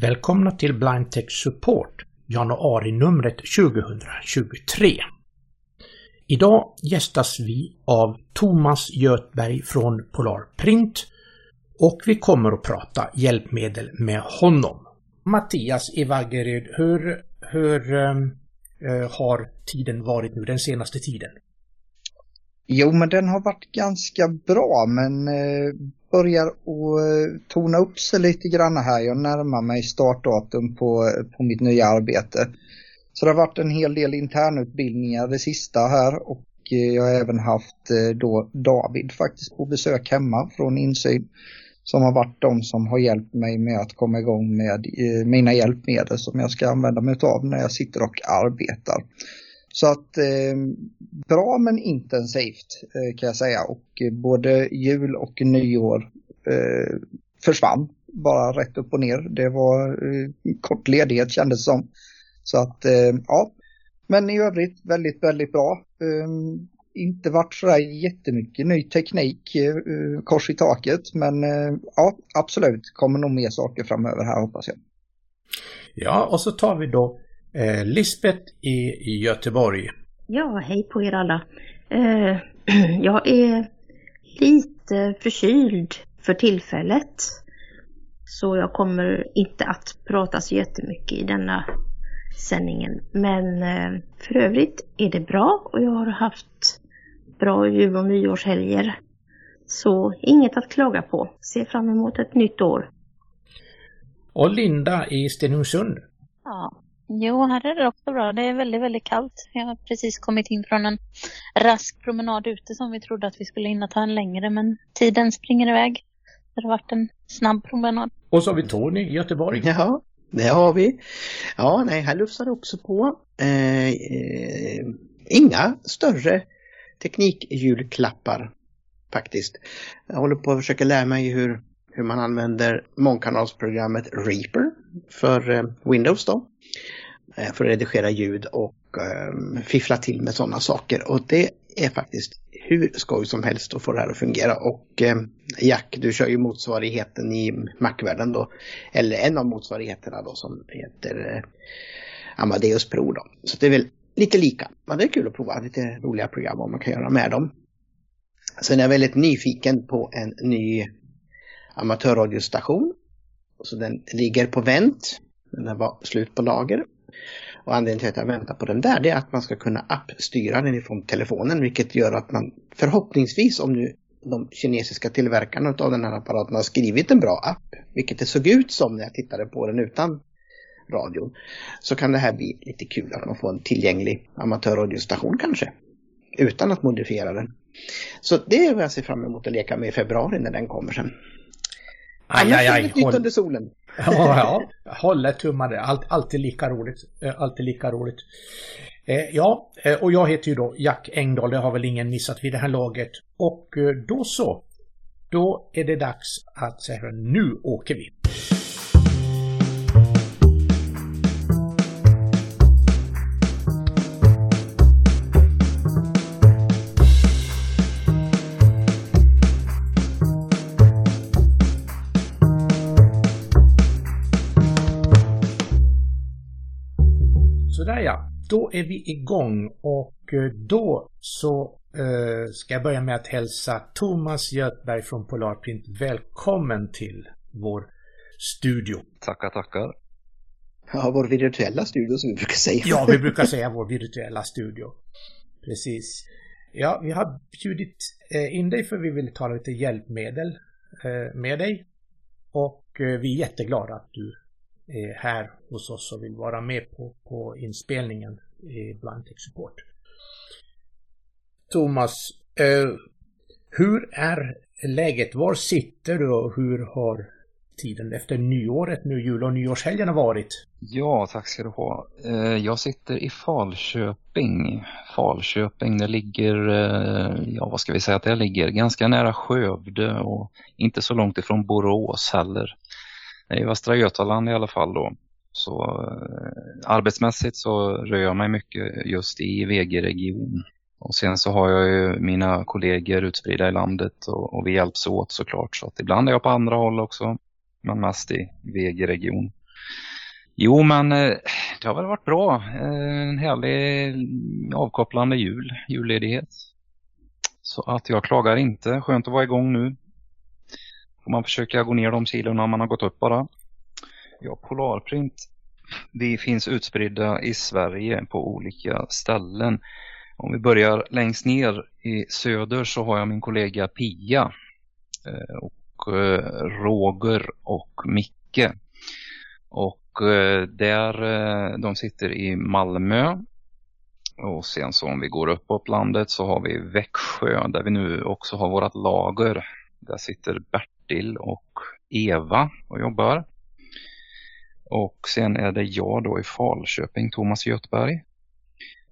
Välkomna till Blindtech Support, januari-numret 2023. Idag gästas vi av Thomas Götberg från Polar Print och vi kommer att prata hjälpmedel med honom. Mattias i Vaggeryd, hur, hur äh, har tiden varit nu den senaste tiden? Jo, men den har varit ganska bra, men eh, börjar att eh, tona upp sig lite grann här. Jag närmar mig startdatum på, på mitt nya arbete. Så det har varit en hel del internutbildningar det sista här och eh, jag har även haft eh, då David faktiskt på besök hemma från insyn som har varit de som har hjälpt mig med att komma igång med mina hjälpmedel som jag ska använda mig av när jag sitter och arbetar. Så att eh, bra men intensivt eh, kan jag säga och eh, både jul och nyår eh, försvann bara rätt upp och ner. Det var eh, kort ledighet kändes som. Så att eh, ja, men i övrigt väldigt, väldigt bra. Eh, inte varit sådär jättemycket ny teknik eh, kors i taket men eh, ja, absolut kommer nog mer saker framöver här hoppas jag. Ja, och så tar vi då Eh, Lisbeth i, Göteborg. Ja, hej på er alla. Eh, jag är lite förkyld för tillfället. Så jag kommer inte att prata så jättemycket i denna sändningen. Men eh, för övrigt är det bra och jag har haft bra jul och nyårshelger. Så inget att klaga på. Ser fram emot ett nytt år. Och Linda i Stenungsund. Ja, Jo, här är det också bra. Det är väldigt, väldigt kallt. Jag har precis kommit in från en rask promenad ute som vi trodde att vi skulle hinna ta en längre, men tiden springer iväg. Det har varit en snabb promenad. Och så har vi Tony i Göteborg. Ja, det har vi. Ja, nej, här lufsar det också på. Eh, eh, inga större teknikjulklappar faktiskt. Jag håller på att försöka lära mig hur, hur man använder mångkanalsprogrammet Reaper för eh, Windows då. Eh, för att redigera ljud och eh, fiffla till med sådana saker. Och det är faktiskt hur skoj som helst att få det här att fungera. Och eh, Jack, du kör ju motsvarigheten i Mac-världen då. Eller en av motsvarigheterna då som heter eh, Amadeus Pro då. Så det är väl lite lika. Men det är kul att prova lite roliga program om man kan göra med dem. Sen är jag väldigt nyfiken på en ny amatörradiostation. Så den ligger på vänt. Den var slut på lager och anledningen till att jag väntar på den där det är att man ska kunna appstyra den ifrån telefonen vilket gör att man förhoppningsvis om nu de kinesiska tillverkarna av den här apparaten har skrivit en bra app, vilket det såg ut som när jag tittade på den utan radion, så kan det här bli lite kul att man får en tillgänglig amatörradiostation kanske, utan att modifiera den. Så det är vad jag ser fram emot att leka med i februari när den kommer sen. Aj, aj, aj. Nytt under solen. Ja, ja. håller tummar. Allt, alltid lika roligt. Eh, alltid lika roligt. Eh, ja, eh, och jag heter ju då Jack Engdahl. Det har väl ingen missat vid det här laget. Och då så. Då är det dags att säga nu åker vi. Då är vi igång och eh, då så eh, ska jag börja med att hälsa Thomas Götberg från Polarprint välkommen till vår studio. Tackar, tackar. Ja, vår virtuella studio som vi brukar säga. Ja, vi brukar säga vår virtuella studio. Precis. Ja, vi har bjudit eh, in dig för vi vill ta lite hjälpmedel med dig. Och vi är jätteglada att du Eh, här hos oss och vill vara med på, på inspelningen eh, i Blindtech Support. Thomas, eh, hur är läget? Var sitter du och hur har tiden efter nyåret nu, jul och nyårshelgen har varit? Ja, tack ska du ha. Jag sitter i Falköping. Falköping, det ligger, ja vad ska vi säga att det ligger, ganska nära Skövde och inte så långt ifrån Borås heller i Västra Götaland i alla fall då. Så eh, arbetsmässigt så rör jag mig mycket just i VG-region. Och sen så har jag ju mina kollegor utspridda i landet och, och vi hjälps åt såklart. Så att ibland är jag på andra håll också, men mest i VG-region. Jo, men eh, det har väl varit bra. Eh, en härlig avkopplande jul, julledighet. Så att jag klagar inte. Skönt att vara igång nu. Får man försöka gå ner de kilorna man har gått upp bara. Ja, Polarprint. Vi finns utspridda i Sverige på olika ställen. Om vi börjar längst ner i söder så har jag min kollega Pia eh, och eh, Roger och Micke. Och eh, där de sitter i Malmö. Och sen så om vi går uppåt landet så har vi Växjö där vi nu också har vårt lager. Där sitter Bertil och Eva och jobbar. Och sen är det jag då i Falköping, Thomas Götberg.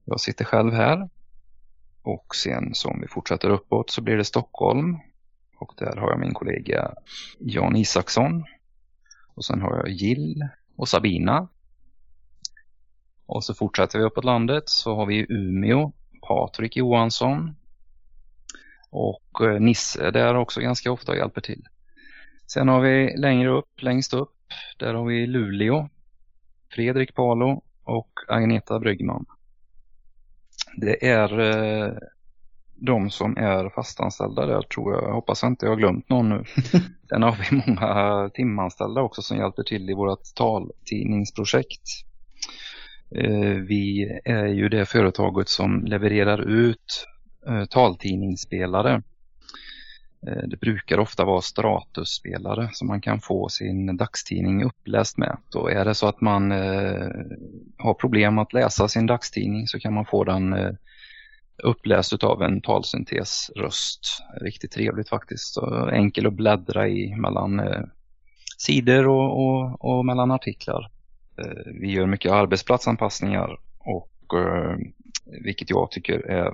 Jag sitter själv här. Och sen som om vi fortsätter uppåt så blir det Stockholm. Och där har jag min kollega Jan Isaksson. Och sen har jag Jill och Sabina. Och så fortsätter vi uppåt landet så har vi Umeå, Patrik Johansson. Och eh, Nisse är där också ganska ofta och hjälper till. Sen har vi längre upp, längst upp, där har vi Luleå, Fredrik Palo och Agneta Bryggman. Det är eh, de som är fastanställda där tror jag. Jag hoppas inte jag har glömt någon nu. Sen har vi många timanställda också som hjälper till i vårt taltidningsprojekt. Eh, vi är ju det företaget som levererar ut eh, taltidningsspelare Eh, det brukar ofta vara Stratus-spelare som man kan få sin dagstidning uppläst med. Då är det så att man eh, har problem att läsa sin dagstidning så kan man få den eh, uppläst av en talsyntesröst. Riktigt trevligt faktiskt. Så enkel att bläddra i mellan sidor och, och, och, mellan artiklar. Vi gör mycket arbetsplatsanpassningar och vilket jag tycker är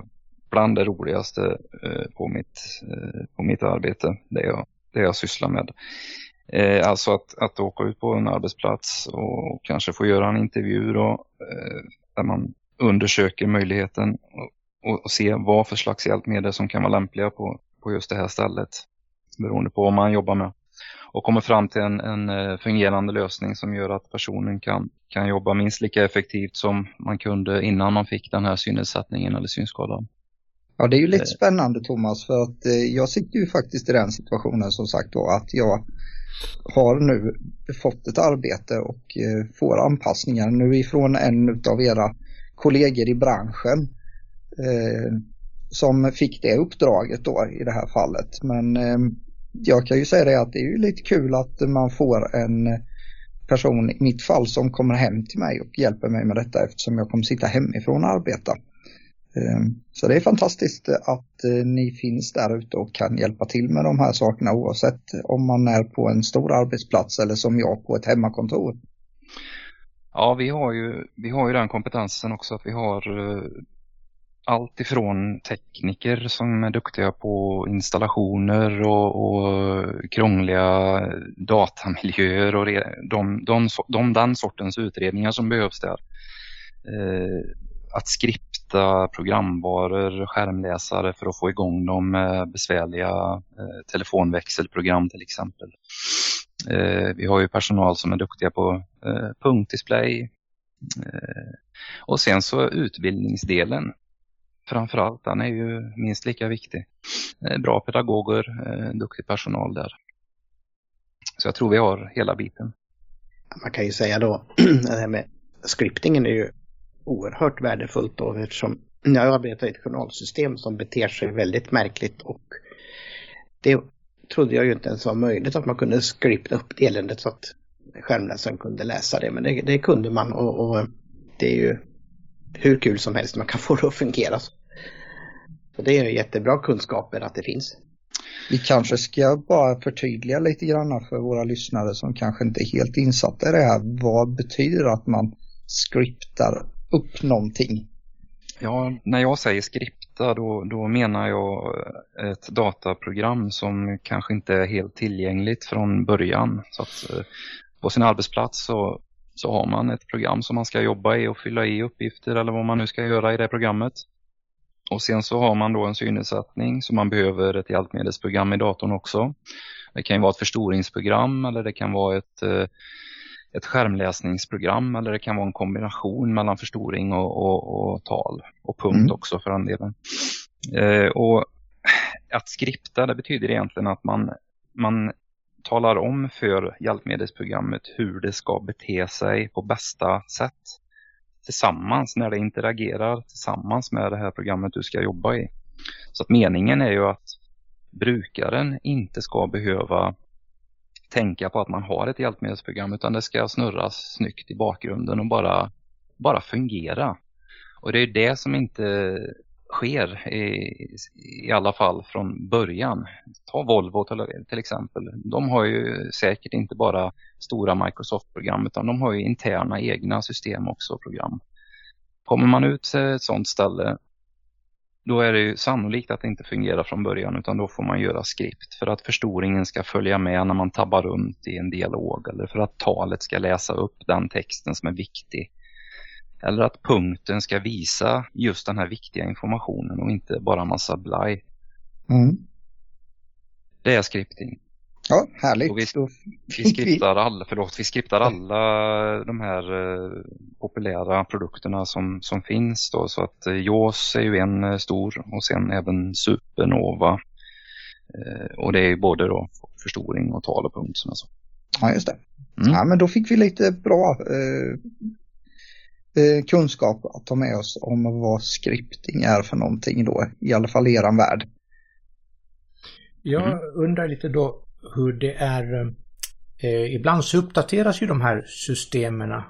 bland det roligaste eh, på, mitt, eh, på mitt arbete, det jag, det jag sysslar med. Eh, alltså att, att åka ut på en arbetsplats och kanske få göra en intervju då, där man undersöker möjligheten och, och se vad för slags hjälpmedel som kan vara lämpliga på, på just det här stället. Beroende på vad man jobbar med. Och kommer fram till en, en fungerande lösning som gör att personen kan, kan jobba minst lika effektivt som man kunde innan man fick den här synnedsättningen eller synskadan. Ja, det är ju lite eh. spännande Thomas för att eh, jag sitter ju faktiskt i den situationen som sagt då att jag har nu fått ett arbete och eh, får anpassningar nu ifrån en av era kollegor i branschen eh, som fick det uppdraget då i det här fallet. Men eh, jag kan ju säga det att det är ju lite kul att man får en person i mitt fall som kommer hem till mig och hjälper mig med detta eftersom jag kommer sitta hemifrån och arbeta. Ehm, så det är fantastiskt eh, att eh, ni finns där ute och kan hjälpa till med de här sakerna oavsett om man är på en stor arbetsplats eller som jag på ett hemmakontor. Ja, vi har ju, vi har ju den kompetensen också att vi har eh, allt ifrån tekniker som är duktiga på installationer och, och krångliga datamiljöer och de, de, de, den sortens utredningar som behövs där. Att skript testa programvaror, skärmläsare för att få igång de besvärliga eh, telefonväxelprogram till exempel. Eh, vi har ju personal som är duktiga på eh, punktdisplay. Och sen så utbildningsdelen. Framförallt, den är ju minst lika viktig. Bra pedagoger, duktig personal där. Så jag tror vi har hela biten. Man kan ju säga då, det här med scriptingen är ju oerhört värdefullt då eftersom jag arbetar i ett journalsystem som beter sig väldigt märkligt och det trodde jag ju inte ens var möjligt att man kunde skripta upp eländet så att skärmläsaren kunde läsa det. Men det, det kunde man och, och, det är ju hur kul som helst man kan få det att fungera. Så det är ju jättebra kunskaper att det finns. Vi kanske ska bara förtydliga lite grann för våra lyssnare som kanske inte är helt insatta i det här. Vad betyder att man skriptar upp någonting? Ja, när jag säger skripta då, då menar jag eh, ett dataprogram som kanske inte är helt tillgängligt från början. Så att eh, på sin arbetsplats så, så har man ett program som man ska jobba i och fylla i uppgifter eller vad man nu ska göra i det programmet. Och sen så har man då en synnedsättning så man behöver ett hjälpmedelsprogram i datorn också. Det kan ju vara ett förstoringsprogram eller det kan vara ett eh, ett skärmläsningsprogram eller det kan vara en kombination mellan förstoring och, och, och tal och punkt mm. också för den delen. Eh, och att skripta det betyder egentligen att man, man talar om för hjälpmedelsprogrammet hur det ska bete sig på bästa sätt tillsammans när det interagerar tillsammans med det här programmet du ska jobba i. Så att meningen är ju att brukaren inte ska behöva tänka på att man har ett hjälpmedelsprogram utan det ska snurras snyggt i bakgrunden och bara, bara fungera. Och det är det som inte sker i, i alla fall från början. Ta Volvo till, till exempel. De har ju säkert inte bara stora Microsoft-program utan de har ju interna egna system också program. Kommer man ut till ett sådant ställe då är det ju sannolikt att det inte fungerar från början utan då får man göra skript för att förstoringen ska följa med när man tabbar runt i en dialog eller för att talet ska läsa upp den texten som är viktig. Eller att punkten ska visa just den här viktiga informationen och inte bara massa blaj. Mm. Det är scripting. Ja, härligt. Och vi, vi, skriptar alla, förlåt, vi skriptar alla de här eh, populära produkterna som, som finns då. Så att eh, JAWS är ju en eh, stor och sen även Supernova. Eh, och det är ju både då förstoring och tal och punkt som jag sa. Ja, just det. Mm. Ja, men då fick vi lite bra eh, eh, kunskap att ta med oss om vad scripting är för någonting då, i alla fall i eran värld. Jag mm. undrar lite då, hur det är. Eh, ibland så uppdateras ju de här systemen. Eh,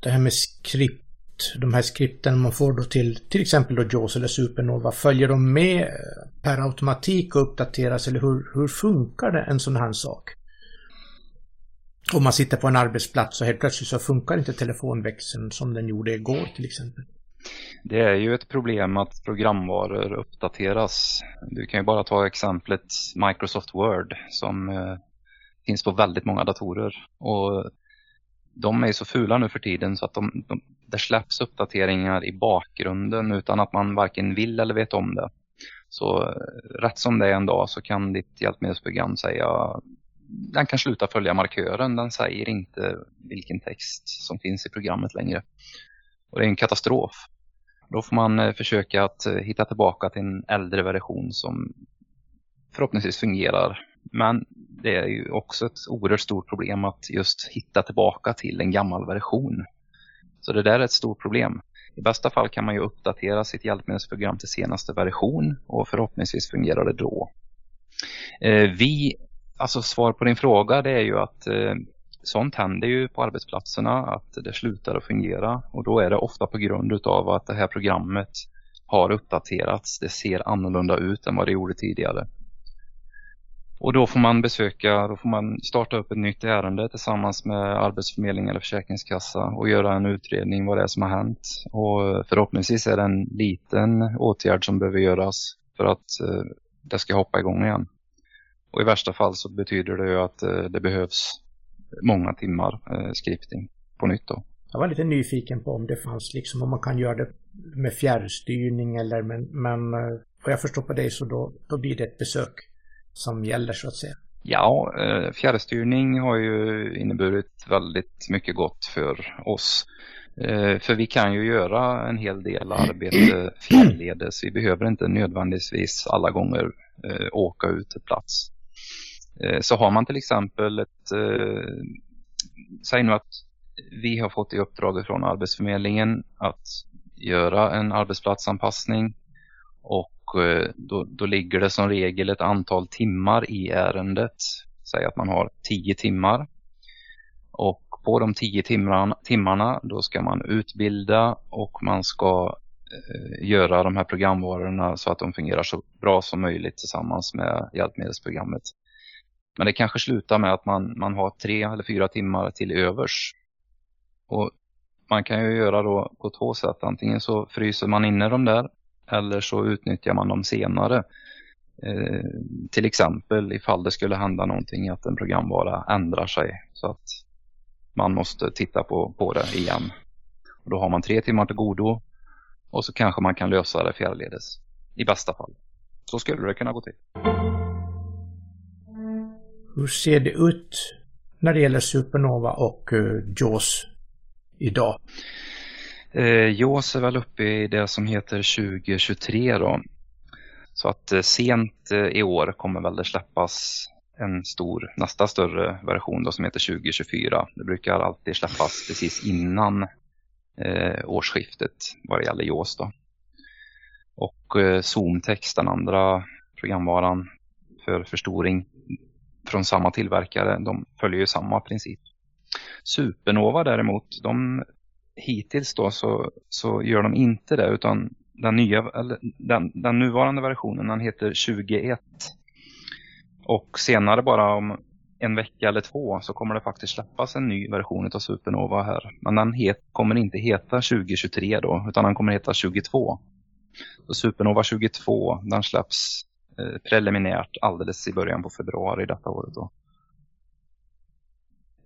det här med skript, de här skripten man får då till till exempel då JAWS eller Supernova, följer de med per automatik och uppdateras eller hur, hur funkar det en sån här sak? Om man sitter på en arbetsplats och helt plötsligt så funkar inte telefonväxeln som den gjorde igår till exempel. Det är ju ett problem att programvaror uppdateras. Du kan ju bara ta exemplet Microsoft Word som eh, finns på väldigt många datorer. Och de är så fula nu för tiden så att de, de, det släpps uppdateringar i bakgrunden utan att man varken vill eller vet om det. Så eh, rätt som det är en dag så kan ditt hjälpmedelsprogram säga den kan sluta följa markören. Den säger inte vilken text som finns i programmet längre. Och det är en katastrof. Då får man eh, försöka att eh, hitta tillbaka till en äldre version som förhoppningsvis fungerar. Men det är ju också ett oerhört stort problem att just hitta tillbaka till en gammal version. Så det där är ett stort problem. I bästa fall kan man ju uppdatera sitt hjälpmedelsprogram till senaste version och förhoppningsvis fungerar det då. Eh, vi, alltså svar på din fråga det är ju att sånt händer ju på arbetsplatserna att det slutar att fungera och då är det ofta på grund av att det här programmet har uppdaterats. Det ser annorlunda ut än vad det gjorde tidigare. Och då får man besöka, då får man starta upp ett nytt ärende tillsammans med Arbetsförmedlingen eller Försäkringskassa och göra en utredning vad det är som har hänt. Och förhoppningsvis är det en liten åtgärd som behöver göras för att eh, det ska hoppa igång igen. Och i värsta fall så betyder det ju att eh, det behövs många timmar eh, skripting på nytt då. Jag var lite nyfiken på om det fanns liksom om man kan göra det med fjärrstyrning eller men, men eh, vad jag förstår på dig så då, då blir det ett besök som gäller så att säga. Ja, eh, fjärrstyrning har ju inneburit väldigt mycket gott för oss. Eh, för vi kan ju göra en hel del arbete fjärrledes. Vi behöver inte nödvändigtvis alla gånger åka ut till plats. Eh, så har man till exempel ett, eh, säg nu att vi har fått i uppdrag från Arbetsförmedlingen att göra en arbetsplatsanpassning och eh, då, då ligger det som regel ett antal timmar i ärendet. Säg att man har tio timmar och på de tio timmarna, timmarna då ska man utbilda och man ska eh, göra de här programvarorna så att de fungerar så bra som möjligt tillsammans med hjälpmedelsprogrammet. Men det kanske slutar med att man, man har tre eller fyra timmar till övers. Och man kan ju göra då på två sätt. Antingen så fryser man inne dem där eller så utnyttjar man dem senare. Eh, till exempel ifall det skulle hända någonting att en programvara ändrar sig så att man måste titta på, på det igen. Och då har man tre timmar till godo och så kanske man kan lösa det fjärrledes. I bästa fall. Så skulle det kunna gå till. Hur ser det ut när det gäller Supernova och uh, JAWS idag? Eh, JAWS är väl uppe i det som heter 2023 då. Så att eh, sent eh, i år kommer väl det släppas en stor, nästa större version då som heter 2024. Det brukar alltid släppas precis innan eh, årsskiftet vad det gäller JAWS då. Och eh, Zoomtext, den andra programvaran för förstoring från samma tillverkare, de följer ju samma princip. Supernova däremot, de hittills då så, så gör de inte det utan den, nya, eller den, den nuvarande versionen den heter 21 och senare bara om en vecka eller två så kommer det faktiskt släppas en ny version av Supernova här. Men den het, kommer inte heta 2023 då utan den kommer heta 22. Så Supernova 22 den släpps Eh, preliminärt alldeles i början på februari detta året då.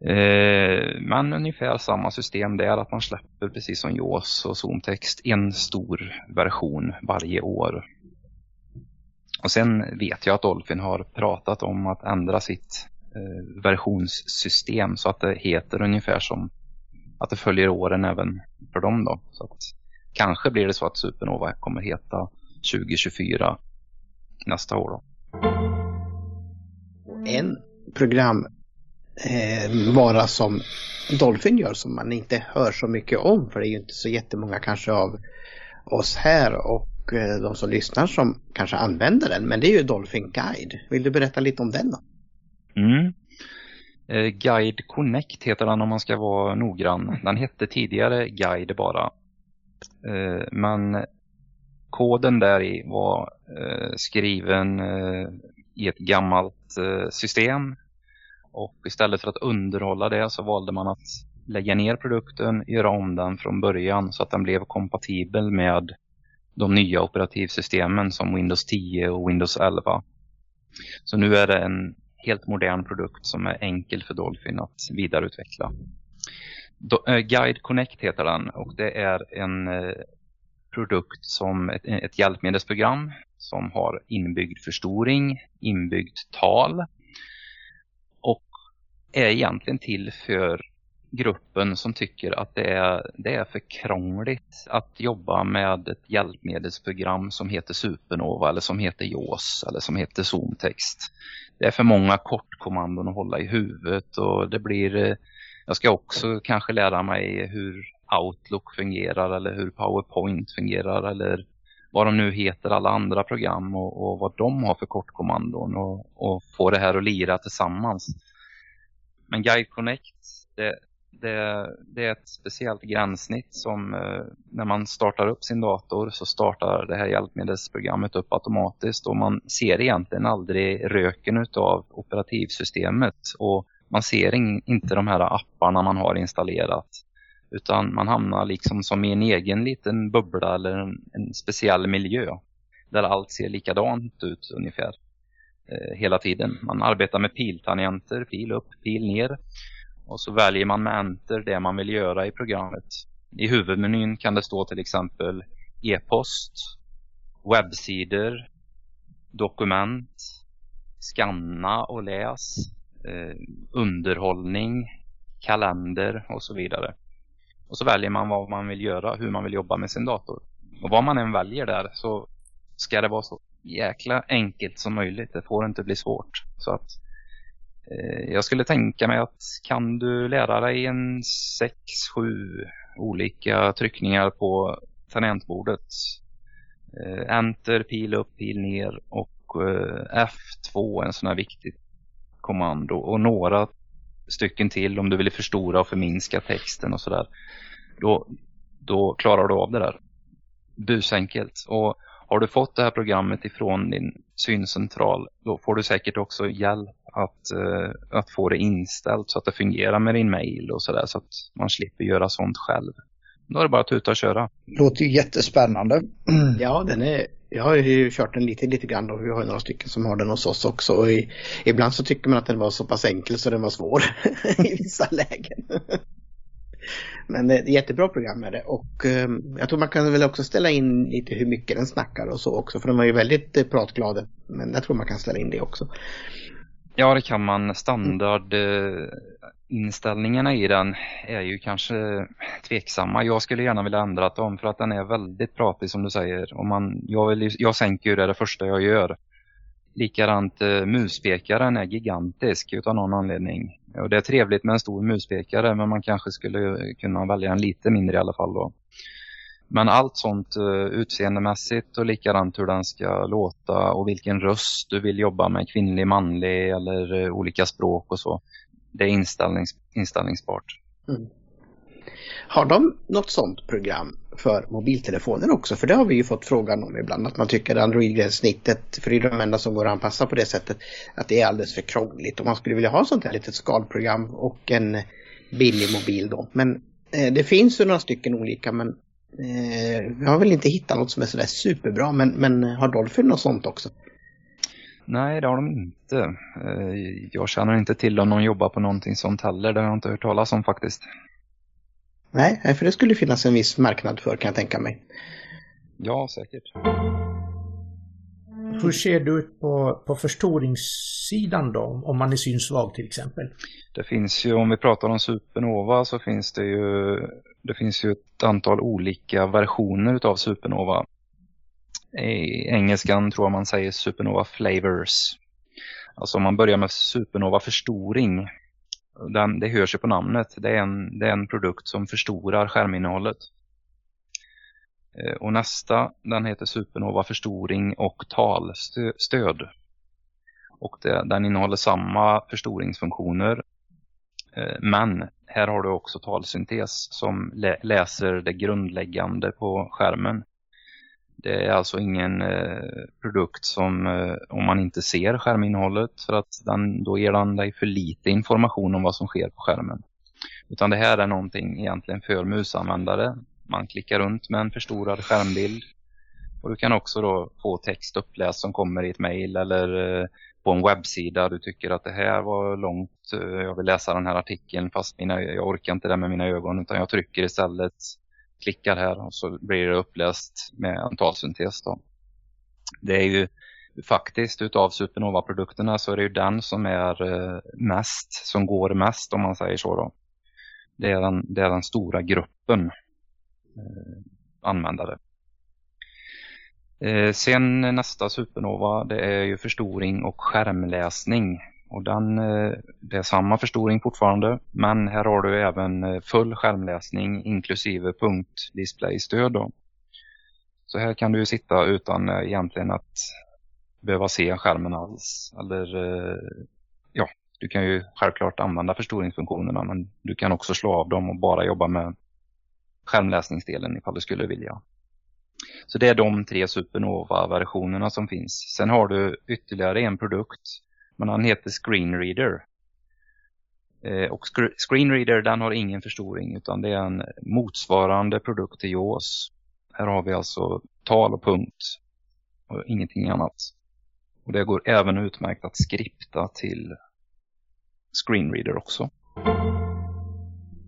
Eh, men ungefär samma system där att man släpper precis som JAWS och Zoomtext en stor version varje år. Och sen vet jag att Dolphin har pratat om att ändra sitt eh, versionssystem så att det heter ungefär som att det följer åren även för dem då. Så att kanske blir det så att Supernova kommer heta 2024 nästa år då. En program eh, vara som Dolphin gör som man inte hör så mycket om för det är ju inte så jättemånga kanske av oss här och eh, de som lyssnar som kanske använder den men det är ju Dolphin Guide. Vill du berätta lite om den då? Mm. Eh, Guide Connect heter den om man ska vara noggrann. Den hette tidigare Guide bara. Eh, men koden där i var eh, skriven eh, i ett gammalt eh, system och istället för att underhålla det så valde man att lägga ner produkten, göra om den från början så att den blev kompatibel med de nya operativsystemen som Windows 10 och Windows 11. Så nu är det en helt modern produkt som är enkel för Dolphin att vidareutveckla. Do eh, Guide Connect heter den och det är en eh, produkt som ett, ett hjälpmedelsprogram som har inbyggd förstoring, inbyggt tal och är egentligen till för gruppen som tycker att det är, det är för krångligt att jobba med ett hjälpmedelsprogram som heter Supernova eller som heter JAWS eller som heter Zoomtext. Det är för många kortkommandon att hålla i huvudet och det blir, eh, jag ska också kanske lära mig hur Outlook fungerar eller hur PowerPoint fungerar eller vad de nu heter alla andra program och, och vad de har för kortkommandon och, och få det här att lira tillsammans. Men Guide Connect, det, det, det, är ett speciellt gränssnitt som eh, när man startar upp sin dator så startar det här hjälpmedelsprogrammet upp automatiskt och man ser egentligen aldrig röken av operativsystemet och man ser in, inte de här apparna man har installerat utan man hamnar liksom som i en egen liten bubbla eller en, en speciell miljö där allt ser likadant ut ungefär. Eh, hela tiden. Man arbetar med piltangenter, pil upp, pil ner. Och så väljer man med enter det man vill göra i programmet. I huvudmenyn kan det stå till exempel e-post, webbsidor, dokument, skanna och läs, eh, underhållning, kalender och så vidare. Och så väljer man vad man vill göra, hur man vill jobba med sin dator. Och vad man än väljer där så ska det vara så jäkla enkelt som möjligt. Det får inte bli svårt. Så att eh, jag skulle tänka mig att kan du lära dig en sex, sju olika tryckningar på tangentbordet. Eh, enter, pil upp, pil ner och eh, F2 en sån här viktig kommando och några stycken till om du vill förstora och förminska texten och sådär. Då, då klarar du av det där. Busenkelt. Och har du fått det här programmet ifrån din syncentral då får du säkert också hjälp att, uh, att få det inställt så att det fungerar med din mail och sådär så att man slipper göra sånt själv. Då är det bara att tuta och köra. Låter ju jättespännande. Ja, den är, jag har ju kört den lite, lite grann och vi har några stycken som har den hos oss också. Och i, ibland så tycker man att den var så pass enkel så den var svår i vissa lägen. Men det är ett jättebra program är det och ehm, jag tror man kan väl också ställa in lite hur mycket den snackar och så också för de var ju väldigt eh, pratglad. pratglada. Men jag tror man kan ställa in det också. Ja, det kan man. Standard, eh, inställningarna i den är ju kanske tveksamma. Jag skulle gärna vilja ändra dem för att den är väldigt pratig som du säger. Och man, jag, vill, jag sänker ju det, det första jag gör. Likadant eh, muspekaren är gigantisk utan någon anledning. Och det är trevligt med en stor muspekare men man kanske skulle kunna välja en lite mindre i alla fall då. Men allt sånt eh, utseendemässigt och likadant hur den ska låta och vilken röst du vill jobba med, kvinnlig, manlig eller eh, olika språk och så. Det är inställnings inställningsbart. Mm. Har de något sånt program för mobiltelefoner också? För det har vi ju fått frågan om ibland att man tycker Android-gränssnittet, för det är de enda som går att anpassa på det sättet, att det är alldeles för krångligt och man skulle vilja ha sånt här litet skalprogram och en billig mobil då. Men eh, det finns ju några stycken olika men eh, jag har väl inte hittat något som är sådär superbra men, men eh, har Dolphin något sånt också? Nej, det har de inte. Eh, jag känner inte till om någon jobbar på någonting sånt heller. Det har jag inte hört talas om faktiskt. Nej, för det skulle finnas en viss marknad för kan jag tänka mig. Ja, säkert. Hur ser det ut på, på förstoringssidan då, om man är synsvag till exempel? Det finns ju, om vi pratar om Supernova så finns det ju, det finns ju ett antal olika versioner utav Supernova. I engelskan tror jag man säger Supernova Flavors. Alltså om man börjar med Supernova förstoring den, det hörs ju på namnet. Det är, en, det är en produkt som förstorar skärminnehållet. Eh, och nästa, den heter Supernova förstoring och talstöd. Och det, den innehåller samma förstoringsfunktioner. Eh, men här har du också talsyntes som läser det grundläggande på skärmen. Det är alltså ingen eh, produkt som, eh, om man inte ser skärminnehållet, för att den, då ger den dig för lite information om vad som sker på skärmen. Utan det här är någonting egentligen för musanvändare. Man klickar runt med en förstorad skärmbild. Och du kan också då få text uppläst som kommer i ett mejl eller eh, på en webbsida. Du tycker att det här var långt, eh, jag vill läsa den här artikeln fast mina, jag orkar inte det med mina ögon utan jag trycker istället klickar här och så blir det uppläst med en talsyntes då. Det är ju faktiskt utav Supernova-produkterna så är det ju den som är eh, mest, som går mest om man säger så då. Det är den, det är den stora gruppen eh, användare. Eh, sen nästa Supernova det är ju förstoring och skärmläsning. Och den, eh, det är samma förstoring fortfarande, men här har du även eh, full skärmläsning inklusive punktdisplaystöd. Då. Så här kan du sitta utan eh, egentligen att behöva se skärmen alls. Eller ja, du kan ju självklart använda förstoringsfunktionerna men du kan också slå av dem och bara jobba med skärmläsningsdelen ifall du skulle vilja. Så det är de tre Supernova-versionerna som finns. Sen har du ytterligare en produkt men han heter Screenreader. Eh, och Screenreader den har ingen förstoring utan det är en motsvarande produkt till JAWS. Här har vi alltså tal och punkt och ingenting annat. Och det går även utmärkt att skripta till Screenreader också.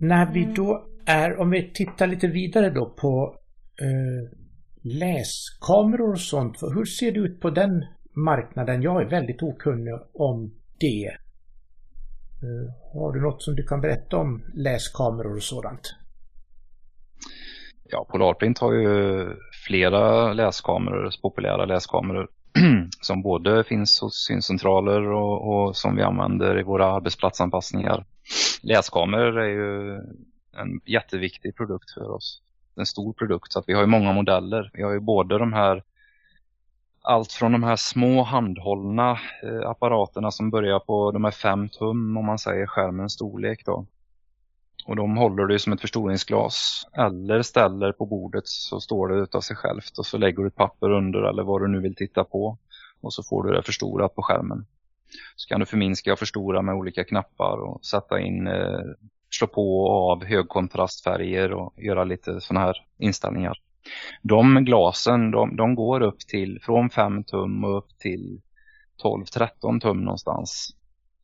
När vi då är, om vi tittar lite vidare då på eh, läskameror och sånt, hur ser det ut på den marknaden. Jag är väldigt okunnig om det. Eh, har du något som du kan berätta om läskameror och sådant? Ja, Polarprint har ju flera läskameror, populära läskameror som både finns hos syncentraler och, och, som vi använder i våra arbetsplatsanpassningar. Läskameror är ju en jätteviktig produkt för oss. En stor produkt så att vi har ju många modeller. Vi har ju både de här allt från de här små handhållna eh, apparaterna som börjar på de här 5 tum om man säger skärmens storlek då. Och de håller du som ett förstoringsglas eller ställer på bordet så står det utav sig självt och så lägger du ett papper under eller vad du nu vill titta på och så får du det förstorat på skärmen. Så kan du förminska och förstora med olika knappar och sätta in, eh, slå på och av högkontrastfärger och göra lite sådana här inställningar. De glasen de, de går upp till från 5 tum och upp till 12-13 tum någonstans.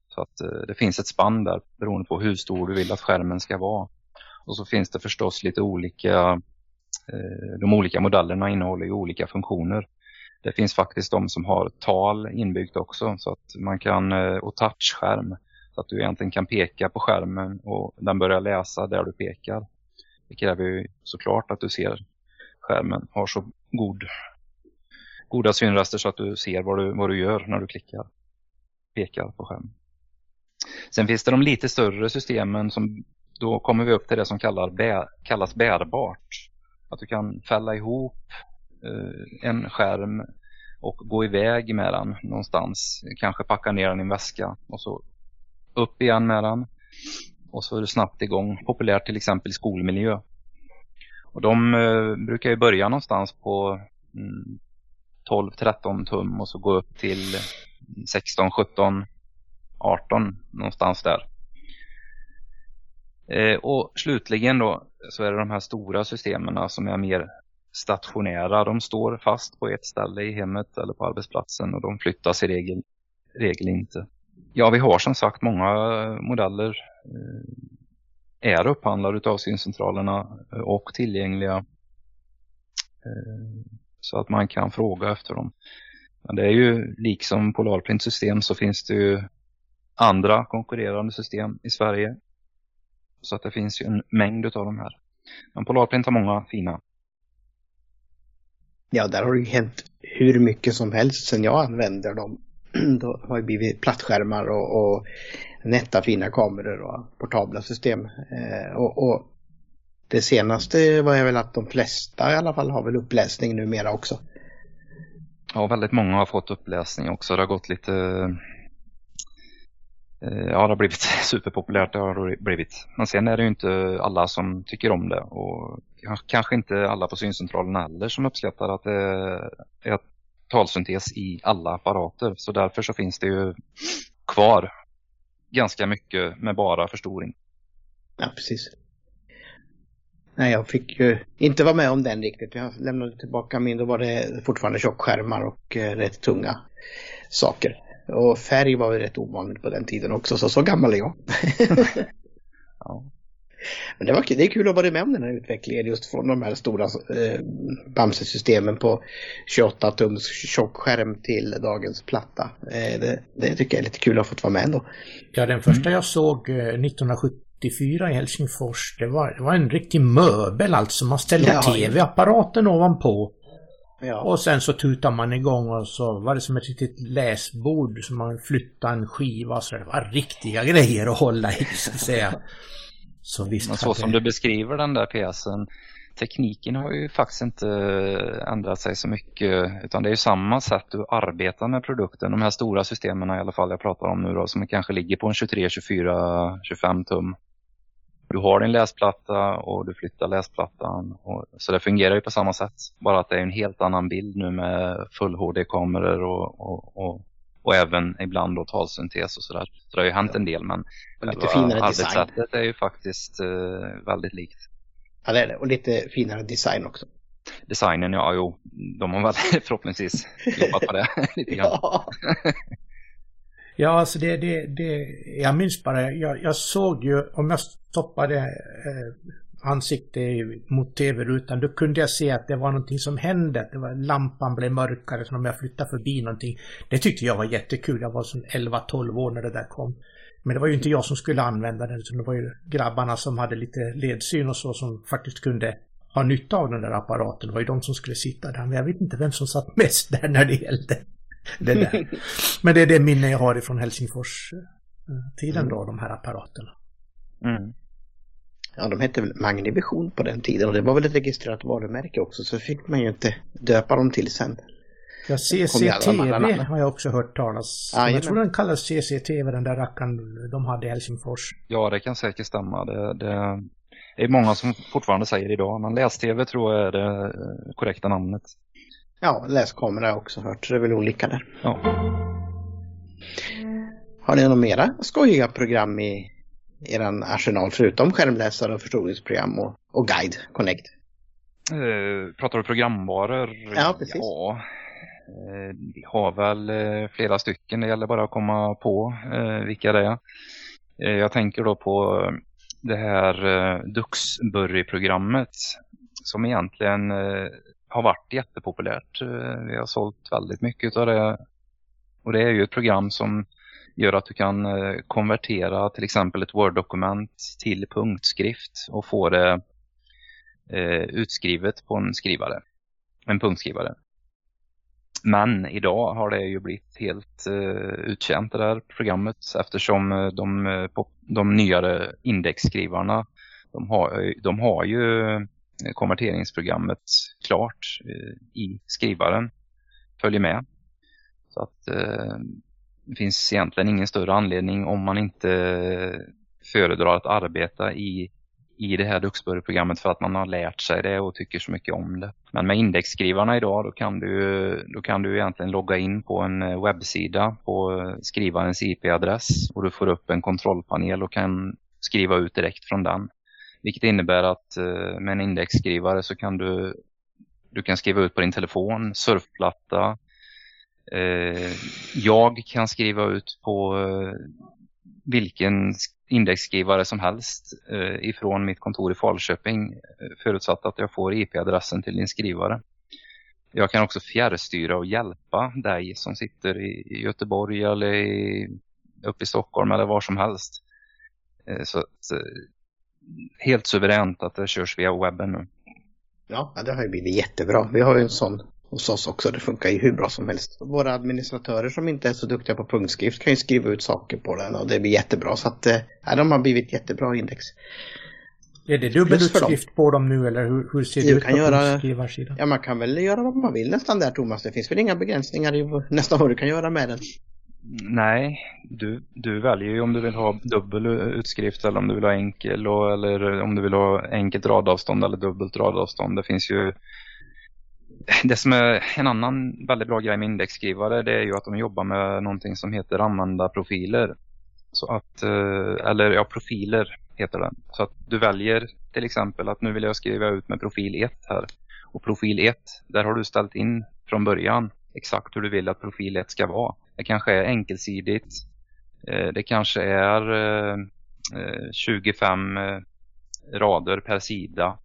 Så att eh, det finns ett spann där beroende på hur stor du vill att skärmen ska vara. Och så finns det förstås lite olika, eh, de olika modellerna innehåller ju olika funktioner. Det finns faktiskt de som har tal inbyggt också så att man kan, eh, och touchskärm. så Att du egentligen kan peka på skärmen och den börjar läsa där du pekar. Det kräver ju såklart att du ser skärmen har så god, goda synraster så att du ser vad du, vad du gör när du klickar, pekar på skärmen. Sen finns det de lite större systemen som då kommer vi upp till det som kallar, kallas bärbart. Att du kan fälla ihop eh, en skärm och gå iväg med den någonstans. Kanske packa ner den i en väska och så upp igen med den. Och så är du snabbt igång. Populärt till exempel i skolmiljö. Och de eh, brukar ju börja någonstans på mm, 12-13 tum och så gå upp till 16, 17, 18 någonstans där. Eh, och slutligen då så är det de här stora systemen som är mer stationära. De står fast på ett ställe i hemmet eller på arbetsplatsen och de flyttas i regel, regel inte. Ja, vi har som sagt många eh, modeller eh, är upphandlade av syncentralerna eh, och tillgängliga eh, så att man kan fråga efter dem. Men det är ju liksom Polarprint system så finns det ju andra konkurrerande system i Sverige. Så att det finns ju en mängd av de här. Men Polarprint har många fina. Ja, där har det ju hänt hur mycket som helst sen jag använder dem. Då har det blivit plattskärmar och, och nätta fina kameror och portabla system. Eh, och, och, det senaste var jag väl att de flesta i alla fall har väl uppläsning numera också. Ja, väldigt många har fått uppläsning också. Det har gått lite Eh, ja, det har blivit superpopulärt, det har blivit. Men sen är det ju inte alla som tycker om det och kanske inte alla på syncentralen heller som uppskattar att det är talsyntes i alla apparater. Så därför så finns det ju kvar ganska mycket med bara förstoring. Ja, precis. Nej, jag fick ju inte vara med om den riktigt. Jag lämnade tillbaka min, då var det fortfarande tjockskärmar och eh, rätt tunga saker. Och färg var ju rätt ovanligt på den tiden också, så så gammal är jag. ja. Men det, var, det är kul att vara med om den här utvecklingen just från de här stora eh, Bamse-systemen på 28 tums tjockskärm till dagens platta. Eh, det, det, tycker jag är lite kul att ha fått vara med ändå. Ja, den första jag såg eh, 1974 i Helsingfors, det var, det var en riktig möbel alltså. Man ställde ja, tv-apparaten ovanpå Ja. Och sen så tutar man igång och så var det som ett litet läsbord som man flyttade en skiva så det var riktiga grejer att hålla i så att säga. Så visst. Men så som du beskriver den där pjäsen, tekniken har ju faktiskt inte ändrat sig så mycket utan det är ju samma sätt du arbetar med produkten. De här stora systemen i alla fall jag pratar om nu då som kanske ligger på en 23, 24, 25 tum du har din läsplatta och du flyttar läsplattan. Och, så det fungerar ju på samma sätt. Bara att det är en helt annan bild nu med full HD-kameror och, och, och, och, även ibland då talsyntes och sådär. Så det har ju hänt en del men lite finare arbetssättet design. är ju faktiskt uh, väldigt likt. Ja det är det. Och lite finare design också. Designen, ja jo. De har väl förhoppningsvis jobbat på det lite grann. Ja. Ja, alltså det, det, det, jag minns bara, jag, jag såg ju, om jag stoppade eh, ansikte mot tv-rutan, då kunde jag se att det var någonting som hände. Det var, lampan blev mörkare som om jag flyttade förbi någonting. Det tyckte jag var jättekul. Jag var som 11-12 år när det där kom. Men det var ju inte jag som skulle använda den, utan det var ju grabbarna som hade lite ledsyn och så som faktiskt kunde ha nytta av den där apparaten. Det var ju de som skulle sitta där. Men jag vet inte vem som satt mest där när det gällde det där. Men det är det minne jag har ifrån Helsingfors-tiden mm. då, de här apparaterna. Mm. Ja, de hette väl Magnivision på den tiden och det var väl ett registrerat varumärke också så fick man ju inte döpa dem till sen. Ja, CCTV har jag också hört talas om. jag tror den kallas CCTV, den där rackaren de hade i Helsingfors. Ja, det kan säkert stämma. Det, det är många som fortfarande säger idag, men läs-tv tror jag är det korrekta namnet. Ja, läskamera har jag också hört, så det är väl olika där. Ja. Har ni några mera skojiga program i er arsenal förutom skärmläsare och förstoringsprogram och, och Guide Connect? Eh, pratar du programvaror? Ja, precis. Ja, eh, vi har väl eh, flera stycken. Det gäller bara att komma på vilka det är. Jag tänker då på det här Duxbury-programmet som egentligen har varit jättepopulärt. Vi har sålt väldigt mycket av det. Och det är ju ett program som gör att du kan eh, konvertera till exempel ett Word-dokument till punktskrift och få det eh, utskrivet på en skrivare, en punktskrivare. Men idag har det ju blivit helt eh, utkänt det där programmet eftersom de, de nyare indexskrivarna de har, de har ju konverteringsprogrammet klart i skrivaren. Följer med. Så att det finns egentligen ingen större anledning om man inte föredrar att arbeta i i det här Duxbury-programmet för att man har lärt sig det och tycker så mycket om det. Men med indexskrivarna idag då kan du, då kan du egentligen logga in på en eh, webbsida på eh, skrivarens IP-adress och du får upp en kontrollpanel och kan skriva ut direkt från den. Vilket innebär att eh, med en indexskrivare så kan du, du kan skriva ut på din telefon, surfplatta. Eh, jag kan skriva ut på eh, vilken indexskrivare som helst eh, ifrån mitt kontor i Falköping eh, förutsatt att jag får IP-adressen till din skrivare. Jag kan också fjärrstyra och hjälpa dig som sitter i Göteborg eller i, uppe i Stockholm eller var som helst. Eh, så att, eh, helt suveränt att det körs via webben nu. Ja, det har ju blivit jättebra. Vi har ju en sån hos oss också. Det funkar ju hur bra som helst. Våra administratörer som inte är så duktiga på punktskrift kan ju skriva ut saker på den och det blir jättebra. Så att eh, de har blivit jättebra index. Är det dubbelutskrift på dem nu eller hur, hur ser det ut kan på göra, Ja, man kan väl göra vad man vill nästan där Thomas. Det finns väl inga begränsningar i nästan vad du kan göra med den. Nej, du, du väljer ju om du vill ha dubbel utskrift eller om du vill ha enkel och, eller om du vill ha enkelt radavstånd eller dubbelt radavstånd. Det finns ju det som är en annan väldigt bra grej med indexskrivare det är ju att de jobbar med någonting som heter användarprofiler. Så att, eh, eller ja, profiler heter den. Så att du väljer till exempel att nu vill jag skriva ut med profil 1 här. Och profil 1, där har du ställt in från början exakt hur du vill att profil 1 ska vara. Det kanske är enkelsidigt. Eh, det kanske är eh, 25 rader per sida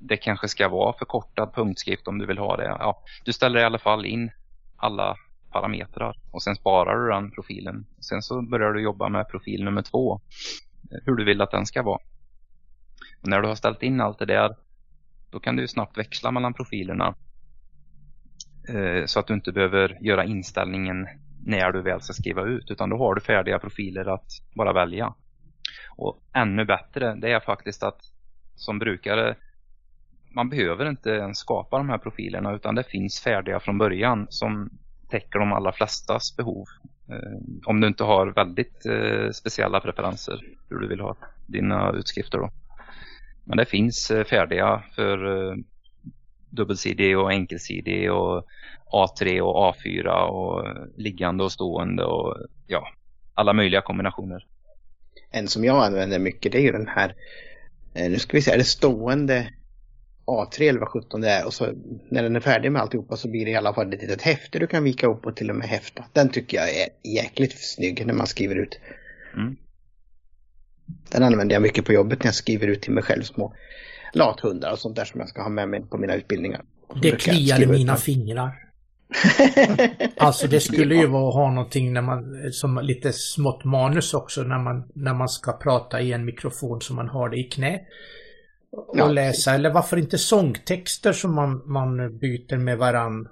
det kanske ska vara förkortad punktskrift om du vill ha det. Ja, du ställer i alla fall in alla parametrar och sen sparar du den profilen. Sen så börjar du jobba med profil nummer två, eh, hur du vill att den ska vara. Och när du har ställt in allt det där, då kan du snabbt växla mellan profilerna eh, så att du inte behöver göra inställningen när du väl ska skriva ut, utan då har du färdiga profiler att bara välja. Och ännu bättre, det är faktiskt att som brukare man behöver inte ens skapa de här profilerna utan det finns färdiga från början som täcker de allra flestas behov. Eh, om du inte har väldigt eh, speciella preferenser hur du vill ha dina utskrifter då. Men det finns eh, färdiga för dubbelsidig och enkelsidig och A3 och A4 och liggande och stående och ja, alla möjliga kombinationer. En som jag använder mycket det är ju den här, nu ska vi säga det stående A3 eller vad 17 det är och så när den är färdig med alltihopa så blir det i alla fall ett litet häfte du kan vika upp och till och med häfta. Den tycker jag är jäkligt snygg när man skriver ut. Mm. Den använder jag mycket på jobbet när jag skriver ut till mig själv små lathundar och sånt där som jag ska ha med mig på mina utbildningar. Det kliar i mina fingrar. alltså det skulle ju vara att ha någonting när man, som lite smått manus också när man, när man ska prata i en mikrofon så man har det i knä och ja. läsa. Eller varför inte sångtexter som man, man byter med varann.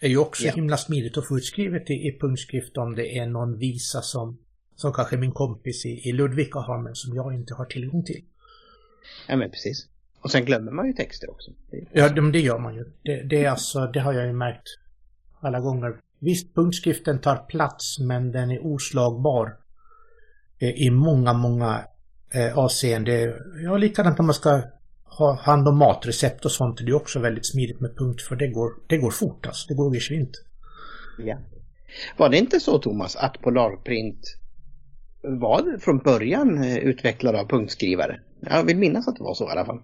är ju också ja. himla smidigt att få utskrivet i, i punktskrift om det är någon visa som, som kanske min kompis i, i Ludvika har men som jag inte har tillgång till. Ja men precis. Och sen glömmer man ju texter också. Ja, det, det gör man ju. Det, det, är alltså, det har jag ju märkt alla gånger. Visst, punktskriften tar plats men den är oslagbar eh, i många, många eh, avseende. Ja, likadant när man ska ha hand om matrecept och sånt. Det är också väldigt smidigt med punkt för det går, det går fort alltså. Det går geschwint. Ja. Var det inte så Thomas att Polarprint var från början eh, utvecklad av punktskrivare? Jag vill minnas att det var så i alla fall.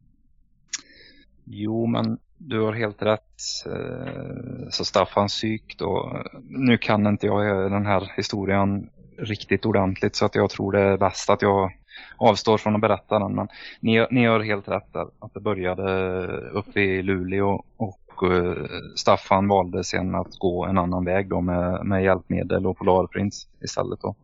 Jo, men du har helt rätt. Eh, så Staffan Syk då, nu kan inte jag den här historien riktigt ordentligt så att jag tror det är bäst att jag avstår från att berätta den. Men ni, ni har helt rätt där, att det började uppe i Luleå och uh, Staffan valde sen att gå en annan väg då med, med hjälpmedel och Polarprints istället då.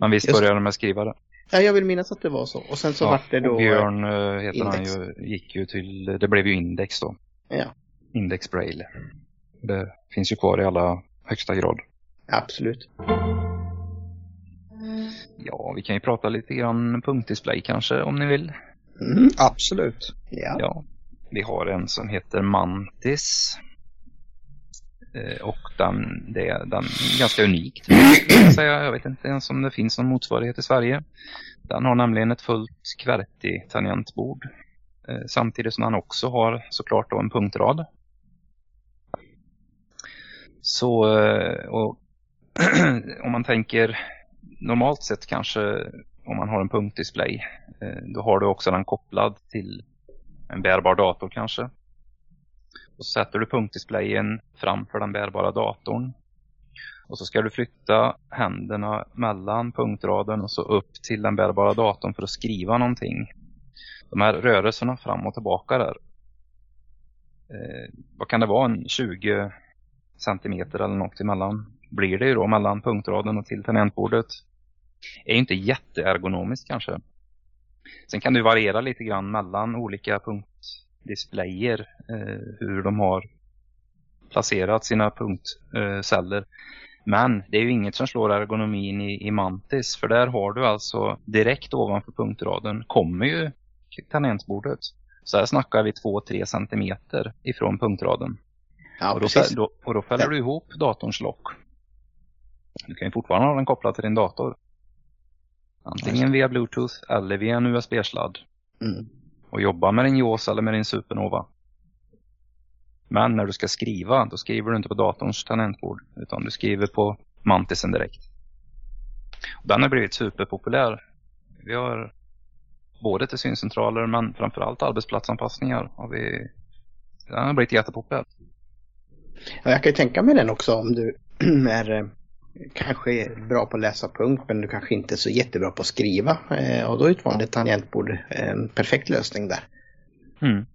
Men visst Just- började de med skriva det. Ja, jag vill minnas att det var så. Och sen så Ja, vart det då... Björn uh, heter Index. han ju, gick ju till, det blev ju Index då. Ja, Index Braille. Det finns ju kvar i alla högsta grad. absolut. Ja, vi kan ju prata lite grann punktdisplay kanske om ni vill. Mm. Absolut. Ja. Ja, vi har en som heter Mantis. Eh, Och den, det, den är ganska unik. Jag, jag vet inte ens om det finns någon motsvarighet i Sverige. Den har nämligen ett fullt QWERTY-tangentbord. eh, Samtidigt som den också har såklart då en punktrad. Så eh, och om man tänker normalt sett kanske om man har en punktdisplay eh, då har du också den kopplad till en bärbar dator kanske. Och så sätter du punktdisplayen framför den bärbara datorn. Och så ska du flytta händerna mellan punktraden och så upp till den bärbara datorn för att skriva någonting. De här rörelserna fram och tillbaka där. Eh, vad kan det vara? En 20 centimeter eller något emellan blir det ju då mellan punktraden och till tangentbordet. Är inte jätteergonomiskt kanske. Sen kan det variera lite grann mellan olika punktdisplayer eh, hur de har placerat sina punktceller. Men det är ju inget som slår ergonomin i, i Mantis för där har du alltså direkt ovanför punktraden kommer ju tangentbordet. Så här snackar vi 2-3 centimeter ifrån punktraden. Ja, och, då, då, och då fäller du ihop datorns lock. Du kan ju fortfarande ha den kopplad till din dator. Antingen via bluetooth eller via en USB-sladd. Mm. Och jobba med din JAWS eller med din Supernova. Men när du ska skriva, då skriver du inte på datorns tangentbord. Utan du skriver på Mantisen direkt. Och den har blivit superpopulär. Vi har både till syncentraler men framförallt arbetsplatsanpassningar. Har vi, den har blivit jättepopulär. Ja, jag kan ju tänka mig den också om du är eh, kanske är bra på att läsa punkt men du kanske inte är så jättebra på att skriva. Eh, och då är ett vanligt tangentbord en perfekt lösning där. Mm.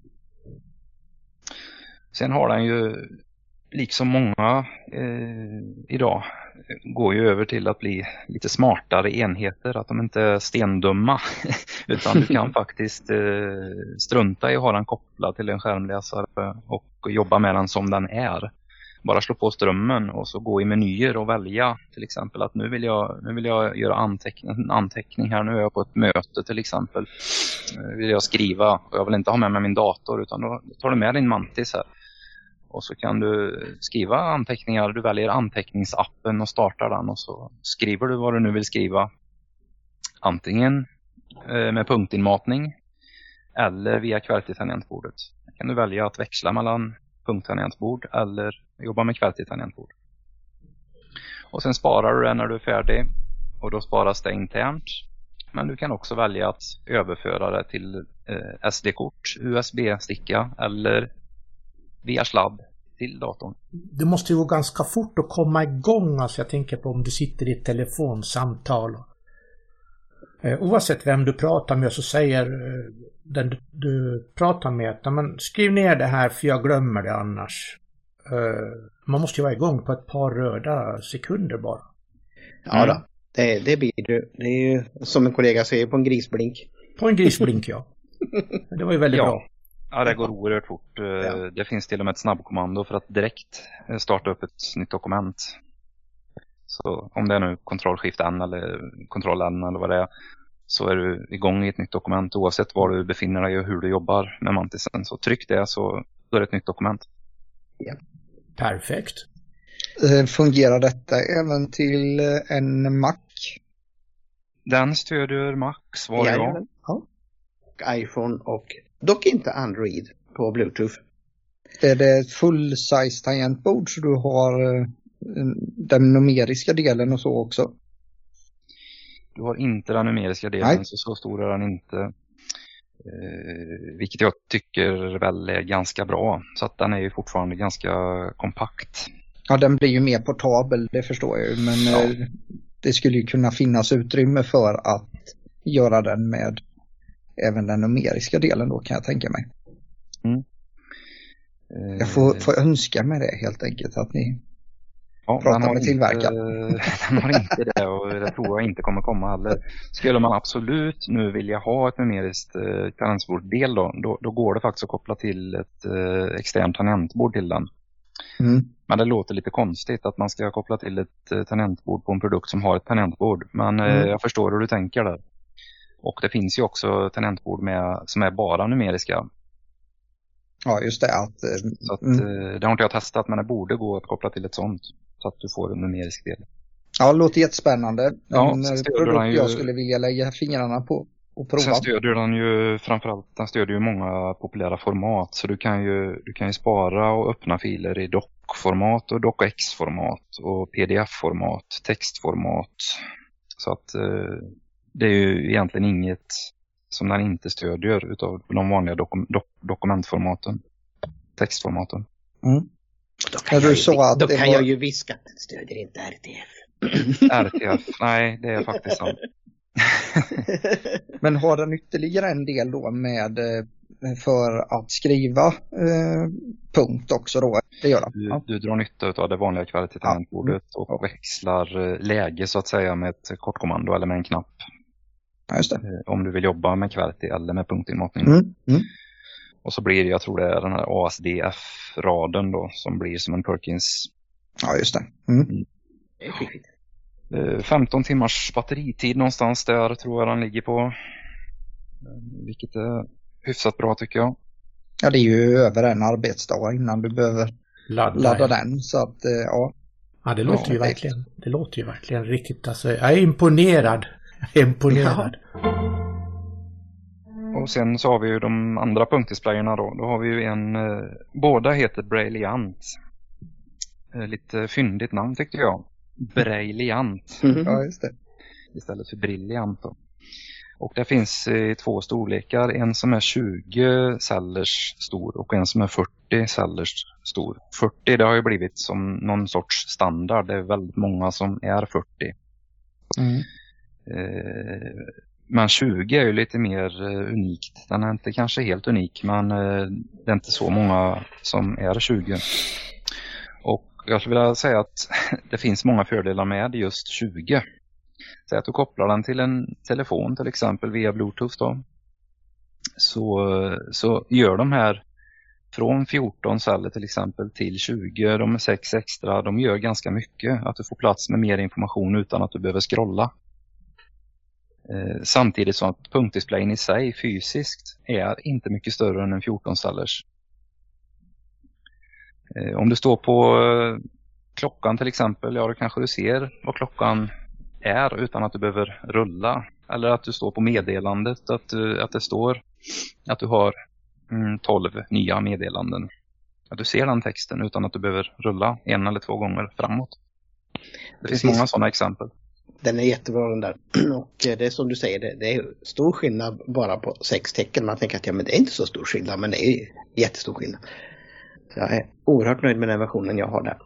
Sen har den ju, liksom många eh, idag, går ju över till att bli lite smartare enheter. Att de inte är stendumma. Utan du kan faktiskt eh, strunta i att ha den kopplad till en skärmläsare och jobba med den som den är. Bara slå på strömmen och så gå i menyer och välja till exempel att nu vill jag, nu vill jag göra anteckning, en anteckning här. Nu är jag på ett möte till exempel. Nu vill jag skriva och jag vill inte ha med mig min dator utan då tar du med din mantis här. Och så kan du skriva anteckningar. Du väljer anteckningsappen och startar den och så skriver du vad du nu vill skriva. Antingen eh, med punktinmatning eller via QWERTY-tangentbordet. Då kan du välja att växla mellan punkttangentbord eller jobba med QWERTY-tangentbord. Och sen sparar du den när du är färdig och då sparas det internt. Men du kan också välja att överföra det till eh, SD-kort, USB-sticka eller via sladd till datorn. Det måste ju gå ganska fort att komma igång. Alltså jag tänker på om du sitter i ett telefonsamtal. Eh, Oavsett vem du pratar med så säger eh, den du, du pratar med att skriv ner det här för jag glömmer det annars. Eh, Man måste ju vara igång på ett par röda sekunder bara. Ja Mm. då, det, det blir du. Det är ju som en kollega säger på en grisblink. På en grisblink ja. Det var ju väldigt Ja. bra. Ja, det går oerhört fort. Eh, Ja. Det finns till och med ett snabbkommando för att direkt eh, starta upp ett nytt dokument. Så om det är nu Ctrl-Shift N eller Ctrl N eller vad det är så är du igång i ett nytt dokument oavsett var du befinner dig och hur du jobbar med mantisen. Så tryck det så då är det ett nytt dokument. Perfekt. Eh, Fungerar detta även till eh, en Mac? Den stödjer Mac, svar ja. Jajamän. Ja. Och iPhone och dock inte Android på Bluetooth. Är det ett full-size tangentbord så du har eh, den numeriska delen och så också? Du har inte den numeriska delen, Nej. så så stor är den inte. Eh, vilket jag tycker väl är ganska bra. Så att den är ju fortfarande ganska kompakt. Ja, den blir ju mer portabel, det förstår jag ju, men Ja. eh, det skulle ju kunna finnas utrymme för att göra den med även den numeriska delen då kan jag tänka mig. Jag får, får önska med det helt enkelt att ni Ja, Prata den har med inte- tillverkaren. Den har inte det och det tror jag inte kommer komma heller. Skulle man absolut nu vilja ha ett numeriskt eh, tangentborddel då, då, då går det faktiskt att koppla till ett eh, externt tangentbord till den. Mm. Men det låter lite konstigt att man ska koppla till ett eh, tangentbord på en produkt som har ett tangentbord. Men eh, Mm. jag förstår hur du tänker där. Och det finns ju också tangentbord med, som är bara numeriska. Ja, just det. Att, eh, Så att, mm. eh, det har inte jag testat men det borde gå att koppla till ett sånt. Så att du får en numerisk del. Ja, det låter jättespännande. Ja, en eh, produkt ju- jag skulle vilja lägga fingrarna på och prova. Sen stödjer den ju framförallt den stödjer ju många populära format. Så du kan ju, du kan ju spara och öppna filer i dock-format och docx-format och pdf-format, textformat. Så att eh, det är ju egentligen inget som den inte stödjer utav de vanliga dokum, dok, dokumentformaten, textformaten. Mm. Då Ja, kan, du jag, ju, att då det kan var- jag ju viska att den stödjer inte RTF. RTF, nej det är faktiskt sant. Men har den ytterligare en del då med eh, för att skriva eh, punkt också då? Det gör den. Du, du drar nytta av det vanliga kvalitetstangentbordet och växlar eh, läge så att säga med ett kortkommando eller med en knapp. Ja, just det. eh, om du vill jobba med QWERTY eller med punktinmatning. Mm. Mm. Och så blir det, jag tror det är den här ASDF-raden då som blir som en Perkins. Ja, just det. Mm. Är fiffigt. Eh, 15 timmars batteritid någonstans där tror jag den ligger på. Eh, Vilket är hyfsat bra tycker jag. Ja, det är ju över en arbetsdag innan du behöver Ladda. ladda den. Så att, eh, ja. Ja, det låter Ja, ju det- verkligen. Det låter ju verkligen riktigt. Alltså, jag är imponerad. Jag är imponerad. Och sen så har vi ju de andra punktdisplayerna då. Då har vi ju en, eh, båda heter Brailliant. Eh, lite fyndigt namn tyckte jag. Brailliant. Mm. ja, just det. istället för brilliant. Då. Och det finns eh, två storlekar, en som är 20 cellers stor och en som är 40 cellers stor. 40 det har ju blivit som någon sorts standard, det är väldigt många som är 40. Mm. Eh, men 20 är ju lite mer eh, unikt. Den är inte kanske helt unik men eh, det är inte så många som är 20. Och jag skulle vilja säga att det finns många fördelar med just 20. Säg att du kopplar den till en telefon till exempel via bluetooth då. Så, eh, så gör de här från 14 celler till exempel till 20, de är 6 extra, de gör ganska mycket. Att du får plats med mer information utan att du behöver scrolla. Eh, samtidigt som att punktdisplayen i sig fysiskt är inte mycket större än en 14 cellers. Eh, om du står på eh, klockan till exempel, ja då kanske du ser vad klockan är utan att du behöver rulla. Eller att du står på meddelandet, att, du, att det står att du har mm, 12 nya meddelanden. Att du ser den texten utan att du behöver rulla en eller två gånger framåt. Det finns Precis. många sådana exempel. Den är jättebra den där. Och eh, det är som du säger, det, det är stor skillnad bara på sex tecken. Man tänker att ja, men det är inte så stor skillnad, men det är jättestor skillnad. Så jag är oerhört nöjd med den versionen jag har där.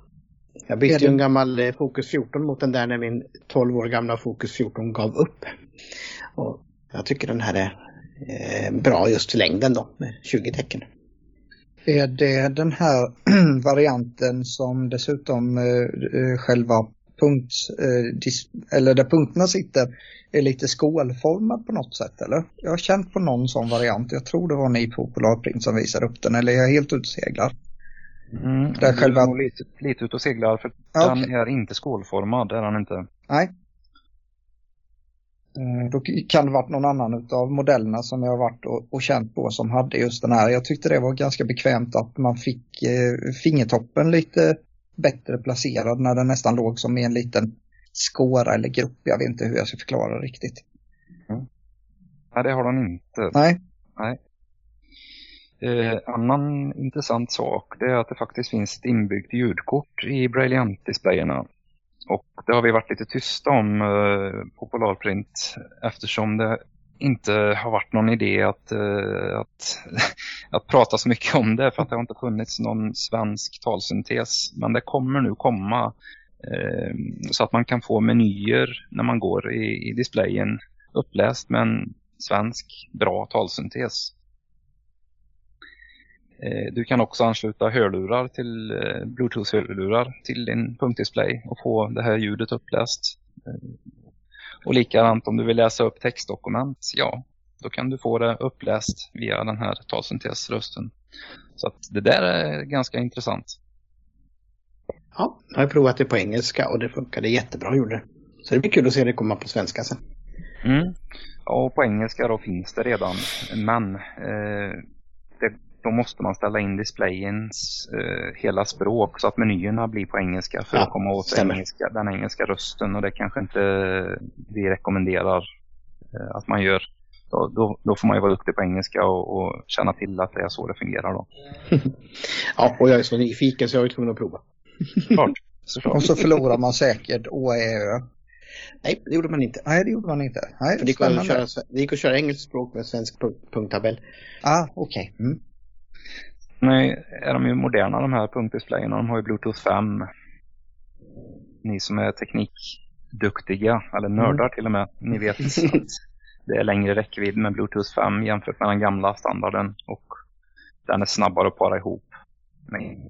Jag bytte ju en gammal eh, Focus 14 mot den där när min 12 år gamla Focus 14 gav upp. Och jag tycker den här är eh, bra just för längden då, med 20 tecken. Är det den här varianten som dessutom eh, själva punkt, eh, eller där punkterna sitter är lite skålformad på något sätt eller? Jag har känt på någon sån variant. Jag tror det var ni på Polarprint som visade upp den eller är jag helt ute och seglar? Mm, Där själva- är lite, lite ute och seglar för Ja, den är inte skålformad, är den inte. Nej. Eh, Då kan det varit någon annan av modellerna som jag har varit och, och känt på som hade just den här. Jag tyckte det var ganska bekvämt att man fick eh, fingertoppen lite bättre placerad när den nästan låg som i en liten skåra eller grupp. Jag vet inte hur jag ska förklara riktigt. Nej, det har den inte. Nej, Eh, annan intressant sak det är att det faktiskt finns ett inbyggt ljudkort i Brilliant-displayerna. Och det har vi varit lite tysta om eh, på Polarprint eftersom det inte har varit någon idé att, eh, att, att prata så mycket om det för att det har inte funnits någon svensk talsyntes. Men det kommer nu komma eh, så att man kan få menyer när man går i, i displayen uppläst med en svensk bra talsyntes. Eh, du kan också ansluta hörlurar till Bluetooth-hörlurar till din punktdisplay och få det här ljudet uppläst. Och likadant om du vill läsa upp textdokument, ja, då kan du få det uppläst via den här talsyntesrösten. Så att det där är ganska intressant. Ja, jag har provat det på engelska och det funkade jättebra gjorde det. Så det blir kul att se det komma på svenska sen. Mm. Ja, och på engelska då finns det redan. Men eh, det, då måste man ställa in displayens eh, hela språk så att menyerna blir på engelska för ja, att komma åt engelska, den engelska rösten. Och det kanske inte vi rekommenderar eh, att man gör. Då, då, då, får man ju vara duktig på engelska och, och känna till att det är så det fungerar då. ja, och jag är så nyfiken så jag är tvungen att prova. Klart. Såklart. Och så förlorar man säkert OEÖ. Nej, det gjorde man inte. Nej, det gjorde man inte. Nej, det, gick att köra, det gick att köra engelskt språk med svensk punkttabell. Ah, okej. Okay. Mm. Nej, är de ju moderna de här punktdisplayerna. De har ju Bluetooth 5. Ni som är teknikduktiga, eller nördar mm. till och med, ni vet att det är längre räckvidd med Bluetooth 5 jämfört med den gamla standarden. Och den är snabbare att para ihop. Men...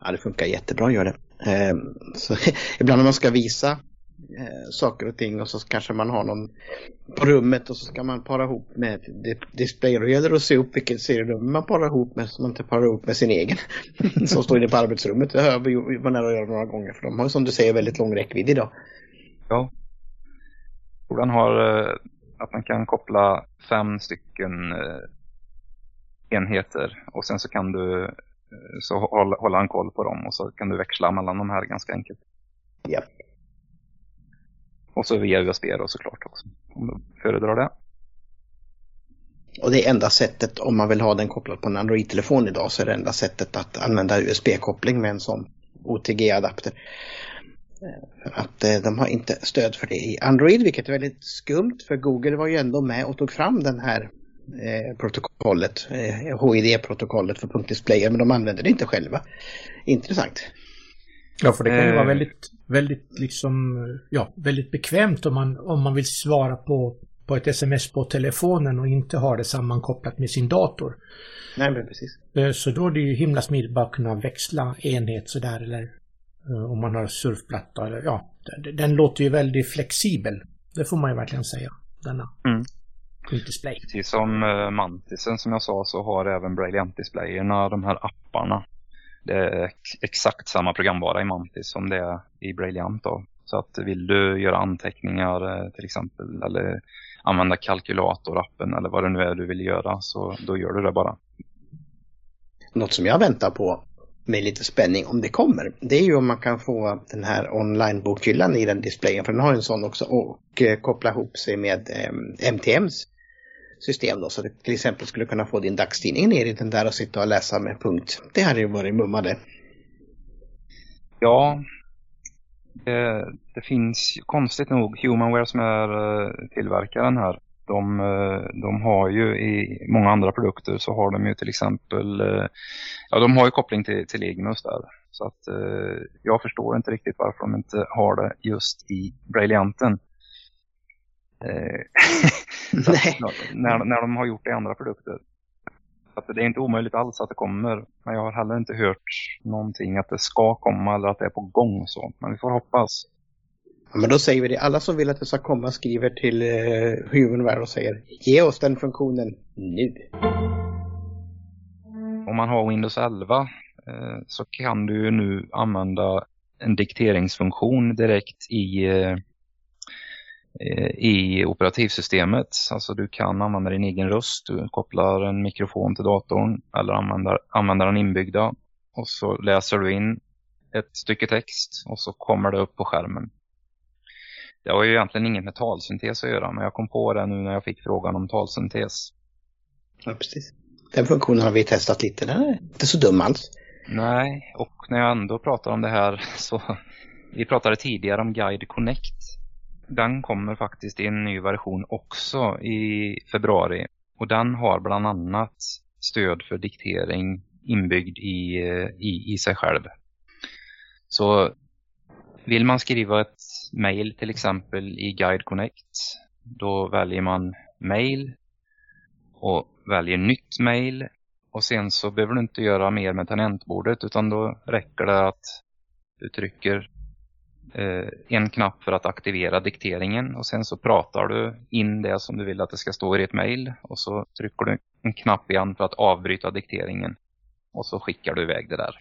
Ja, det funkar jättebra gör det. Eh, så, ibland när man ska visa eh, saker och ting och så kanske man har någon på rummet och så ska man para ihop med display. Då gäller det att se upp vilket serienummer man parar ihop med så man inte parar ihop med sin egen. som står inne på arbetsrummet. Det har vi varit nära att göra några gånger för de har som du säger väldigt lång räckvidd idag. Ja. Den har eh, att man kan koppla fem stycken eh, enheter och sen så kan du så håller han koll på dem och så kan du växla mellan de här ganska enkelt. Ja. Och så via USB då såklart också, om du föredrar det. Och det enda sättet om man vill ha den kopplad på en Android-telefon idag så är det enda sättet att använda USB-koppling med en sån OTG-adapter. Eh, att eh, de har inte stöd för det i Android, vilket är väldigt skumt för Google var ju ändå med och tog fram den här eh, protokollet, eh, HID-protokollet för punktdisplayer, men de använder det inte själva. Intressant. Ja, för det kan ju vara eh. väldigt, väldigt liksom, ja, väldigt bekvämt om man, om man vill svara på, på ett sms på telefonen och inte har det sammankopplat med sin dator. Nej, men precis. Eh, så då är det ju himla smidigt bara kunna växla enhet sådär eller eh, om man har surfplatta eller ja, den låter ju väldigt flexibel. Det får man ju verkligen säga. Denna. Mm. Display. Precis som Mantisen som jag sa så har även Brilliant-displayerna de här apparna det är exakt samma programvara i Mantis som det är i Brilliant. Då. Så att vill du göra anteckningar eh, till exempel eller använda kalkylatorappen eller vad det nu är du vill göra så då gör du det bara. Något som jag väntar på med lite spänning om det kommer, det är ju om man kan få den här online-bokhyllan i den displayen, för den har en sån också, och eh, koppla ihop sig med eh, MTMs system då, så att du till exempel skulle kunna få din dagstidning ner i den där och sitta och läsa med punkt. Det hade ju varit mumma det. Ja, det, det, finns konstigt nog Humanware som är eh, tillverkaren här. De, eh, de har ju i många andra produkter så har de ju till exempel, eh, ja de har ju koppling till, till Igmus där. Så att jag förstår inte riktigt varför de inte har det just i Brillianten. Nej. när, när de har gjort det i andra produkter. Att det är inte omöjligt alls att det kommer. Men jag har heller inte hört någonting att det ska komma eller att det är på gång. så. Men vi får hoppas. Ja, men då säger vi det. Alla som vill att det ska komma skriver till eh, Humanware och säger ge oss den funktionen nu. Om man har Windows 11 eh, så kan du nu använda en dikteringsfunktion direkt i Eh, i operativsystemet. Alltså du kan använda din egen röst, du kopplar en mikrofon till datorn eller använder, använder den inbyggda och så läser du in ett stycke text och så kommer det upp på skärmen. Det har ju egentligen inget med talsyntes att göra men jag kom på det nu när jag fick frågan om talsyntes. Ja, precis. Den funktionen har vi testat lite, den är inte så dum alls. Nej, och när jag ändå pratar om det här så vi pratade tidigare om Guide Connect den kommer faktiskt i en ny version också i februari. Och den har bland annat stöd för diktering inbyggd i, eh, i, i sig själv. Så vill man skriva ett mail till exempel i Guide Connect då väljer man mail och väljer nytt mail och sen så behöver du inte göra mer med tangentbordet utan då räcker det att du trycker en knapp för att aktivera dikteringen och sen så pratar du in det som du vill att det ska stå i ditt mail och så trycker du en knapp igen för att avbryta dikteringen och så skickar du iväg det där.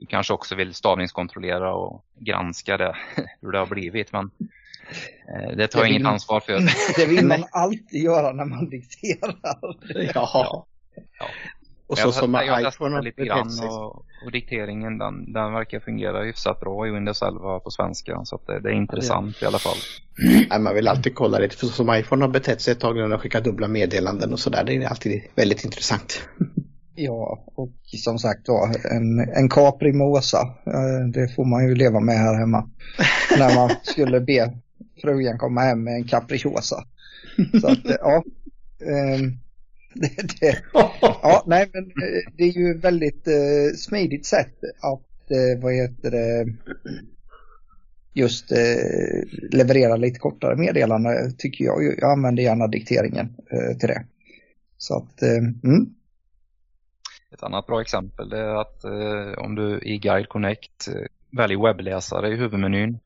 Du kanske också vill stavningskontrollera och granska det, hur det har blivit men eh, det tar jag inget ansvar för. Det vill man alltid göra när man dikterar. Ja. Ja. Och så jag, som jag, jag iPhone testade lite grann och, och dikteringen den, den verkar fungera hyfsat bra i Windows 11 på svenska. Så att det, det är intressant i alla fall. Nej, man vill alltid kolla lite, för så som iPhone har betett sig ett tag när den har skickat dubbla meddelanden och sådär. Det är alltid väldigt intressant. Ja, och som sagt var, en, en kaprig måsa, eh, det får man ju leva med här hemma. när man skulle be frugan komma hem med en capricciosa. Så att, ja. ehm, det, det, ja, nej men eh, det är ju ett väldigt eh, smidigt sätt att, eh, vad heter det, just eh, leverera lite kortare meddelanden tycker jag. Jag använder gärna dikteringen eh, till det. Så att, eh, mm. Ett annat bra exempel är att eh, om du i Guide Connect eh, väljer webbläsare i huvudmenyn.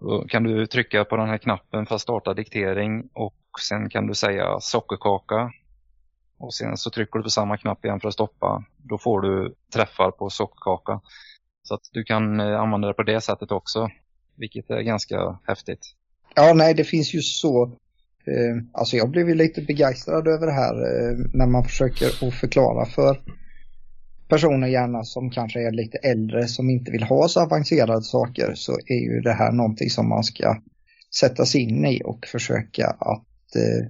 Då kan du trycka på den här knappen för att starta diktering och sen kan du säga sockerkaka. Och sen så trycker du på samma knapp igen för att stoppa. Då får du träffar på sockerkaka. Så att du kan eh, använda det på det sättet också. Vilket är ganska häftigt. Ja, nej, det finns ju så. Eh, alltså jag blev ju lite begeistrad över det här eh, när man försöker att förklara för personer gärna som kanske är lite äldre som inte vill ha så avancerade saker så är ju det här någonting som man ska sätta sig in i och försöka att eh,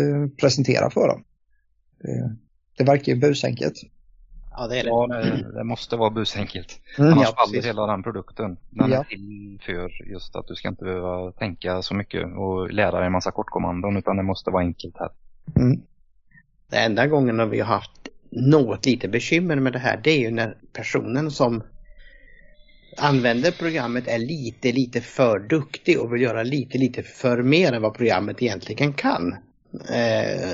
eh, presentera för dem. Eh, det verkar ju busenkelt. Ja, det är det. Ja, det, det måste vara busenkelt. Mm, Annars ja, faller precis. hela den produkten. Den Ja. är till för just att du ska inte behöva tänka så mycket och lära dig en massa kortkommandon utan det måste vara enkelt här. Mm. Den enda gången när vi har haft något lite bekymmer med det här det är ju när personen som använder programmet är lite, lite för duktig och vill göra lite, lite för mer än vad programmet egentligen kan. Eh,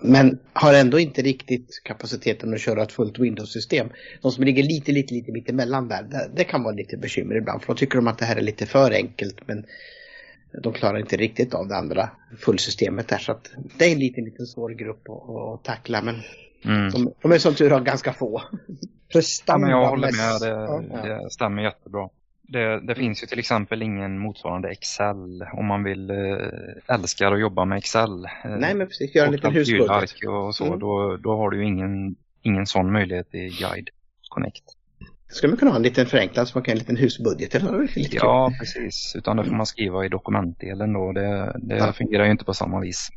men har ändå inte riktigt kapaciteten att köra ett fullt Windows-system. De som ligger lite, lite, lite mitt emellan där, det, det kan vara lite bekymmer ibland. För då tycker de att det här är lite för enkelt men de klarar inte riktigt av det andra fullsystemet där. Så att det är en liten, liten svår grupp att, att tackla. Men Mm. de, de är som tur har ganska få. Ja, men jag håller med, det, Ja. det stämmer jättebra. Det, det finns ju till exempel ingen motsvarande Excel om man vill eh, älskar att jobba med Excel. Eh, Nej men precis, göra en liten husbudget. och så, Mm. då, då har du ingen, ingen sån möjlighet i Guide Connect. Skulle man kunna ha en liten förenklad så man kan ha en liten husbudget eller lite kul. Ja, precis. Utan det får man skriva i dokumentdelen då. Det, det Ja. fungerar ju inte på samma vis.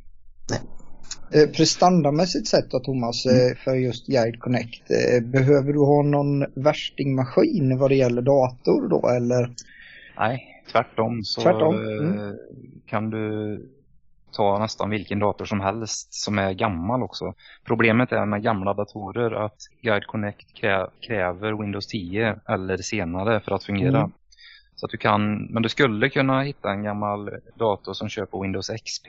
Eh, prestandamässigt sett då Thomas, eh, för just Guide Connect, eh, behöver du ha någon värstingmaskin vad det gäller dator då eller? Nej, tvärtom så Tvärtom, eh, mm. kan du ta nästan vilken dator som helst som är gammal också. Problemet är med gamla datorer att Guide Connect krä kräver Windows 10 eller senare för att fungera. Mm. Så att du kan, men du skulle kunna hitta en gammal dator som kör på Windows XP.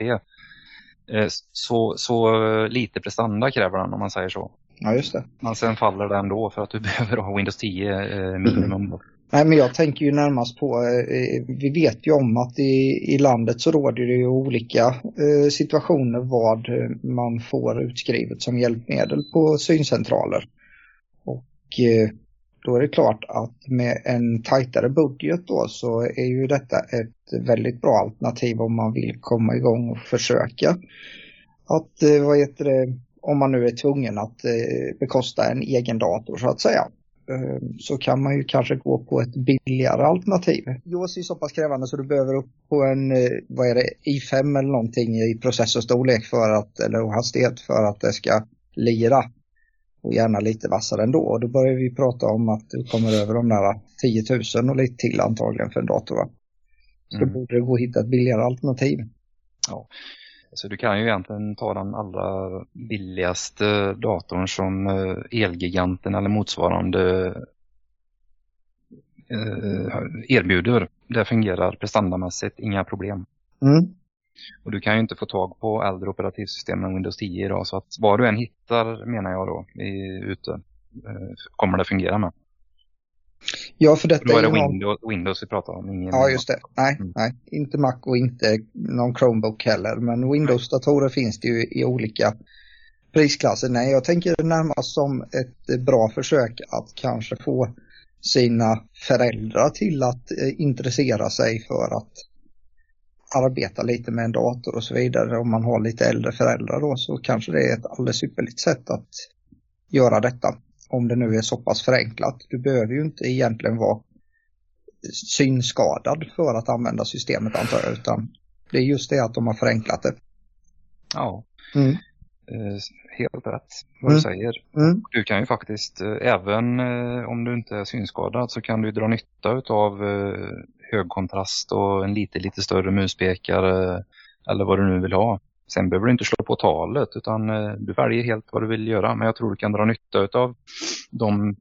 Eh, Så, så lite prestanda kräver den om man säger så. Ja just det. Men sen faller det ändå för att du behöver ha Windows 10 eh, minimum. då. Nej men jag tänker ju närmast på, eh, vi vet ju om att i, i landet så råder det ju olika eh, situationer vad eh, man får utskrivet som hjälpmedel på syncentraler. Och eh, då är det klart att med en tajtare budget då så är ju detta ett väldigt bra alternativ om man vill komma igång och försöka att, eh, vad heter det, om man nu är tvungen att eh, bekosta en egen dator så att säga eh, så kan man ju kanske gå på ett billigare alternativ. JAWS är så pass krävande så du behöver upp på en, vad är det, i5 eller någonting i processorstorlek för att, eller hastighet för att det ska lira. Och gärna lite vassare ändå. Och då börjar vi prata om att du kommer över de där 10 000 och lite till antagligen för en dator. Va? Så Mm. då borde det gå att hitta ett billigare alternativ. Så du kan ju egentligen ta den allra billigaste datorn som eh, Elgiganten eller motsvarande eh, erbjuder. Det fungerar prestandamässigt, inga problem. Mm. Och du kan ju inte få tag på äldre operativsystem än Windows 10 idag. Så att vad du än hittar, menar jag då, i, ute, eh, kommer det fungera med. Ja, för detta Då är det ju någon- Windows, Windows vi pratar om. Ingen Ja, just det. Nej, Mm. nej, inte Mac och inte någon Chromebook heller. Men Windows-datorer finns det ju i olika prisklasser. Nej, jag tänker närmast som ett bra försök att kanske få sina föräldrar till att eh, intressera sig för att arbeta lite med en dator och så vidare. Om man har lite äldre föräldrar då så kanske det är ett alldeles ypperligt sätt att göra detta. Om det nu är så pass förenklat. Du behöver ju inte egentligen vara synskadad för att använda systemet antar jag. Utan det är just det att de har förenklat det. Ja, Mm. eh, helt rätt vad Mm. du säger. Mm. Du kan ju faktiskt, eh, även eh, om du inte är synskadad, så kan du dra nytta av hög kontrast och en lite, lite större muspekare eller vad du nu vill ha. Sen behöver du inte slå på talet utan eh, du väljer helt vad du vill göra. Men jag tror du kan dra nytta av de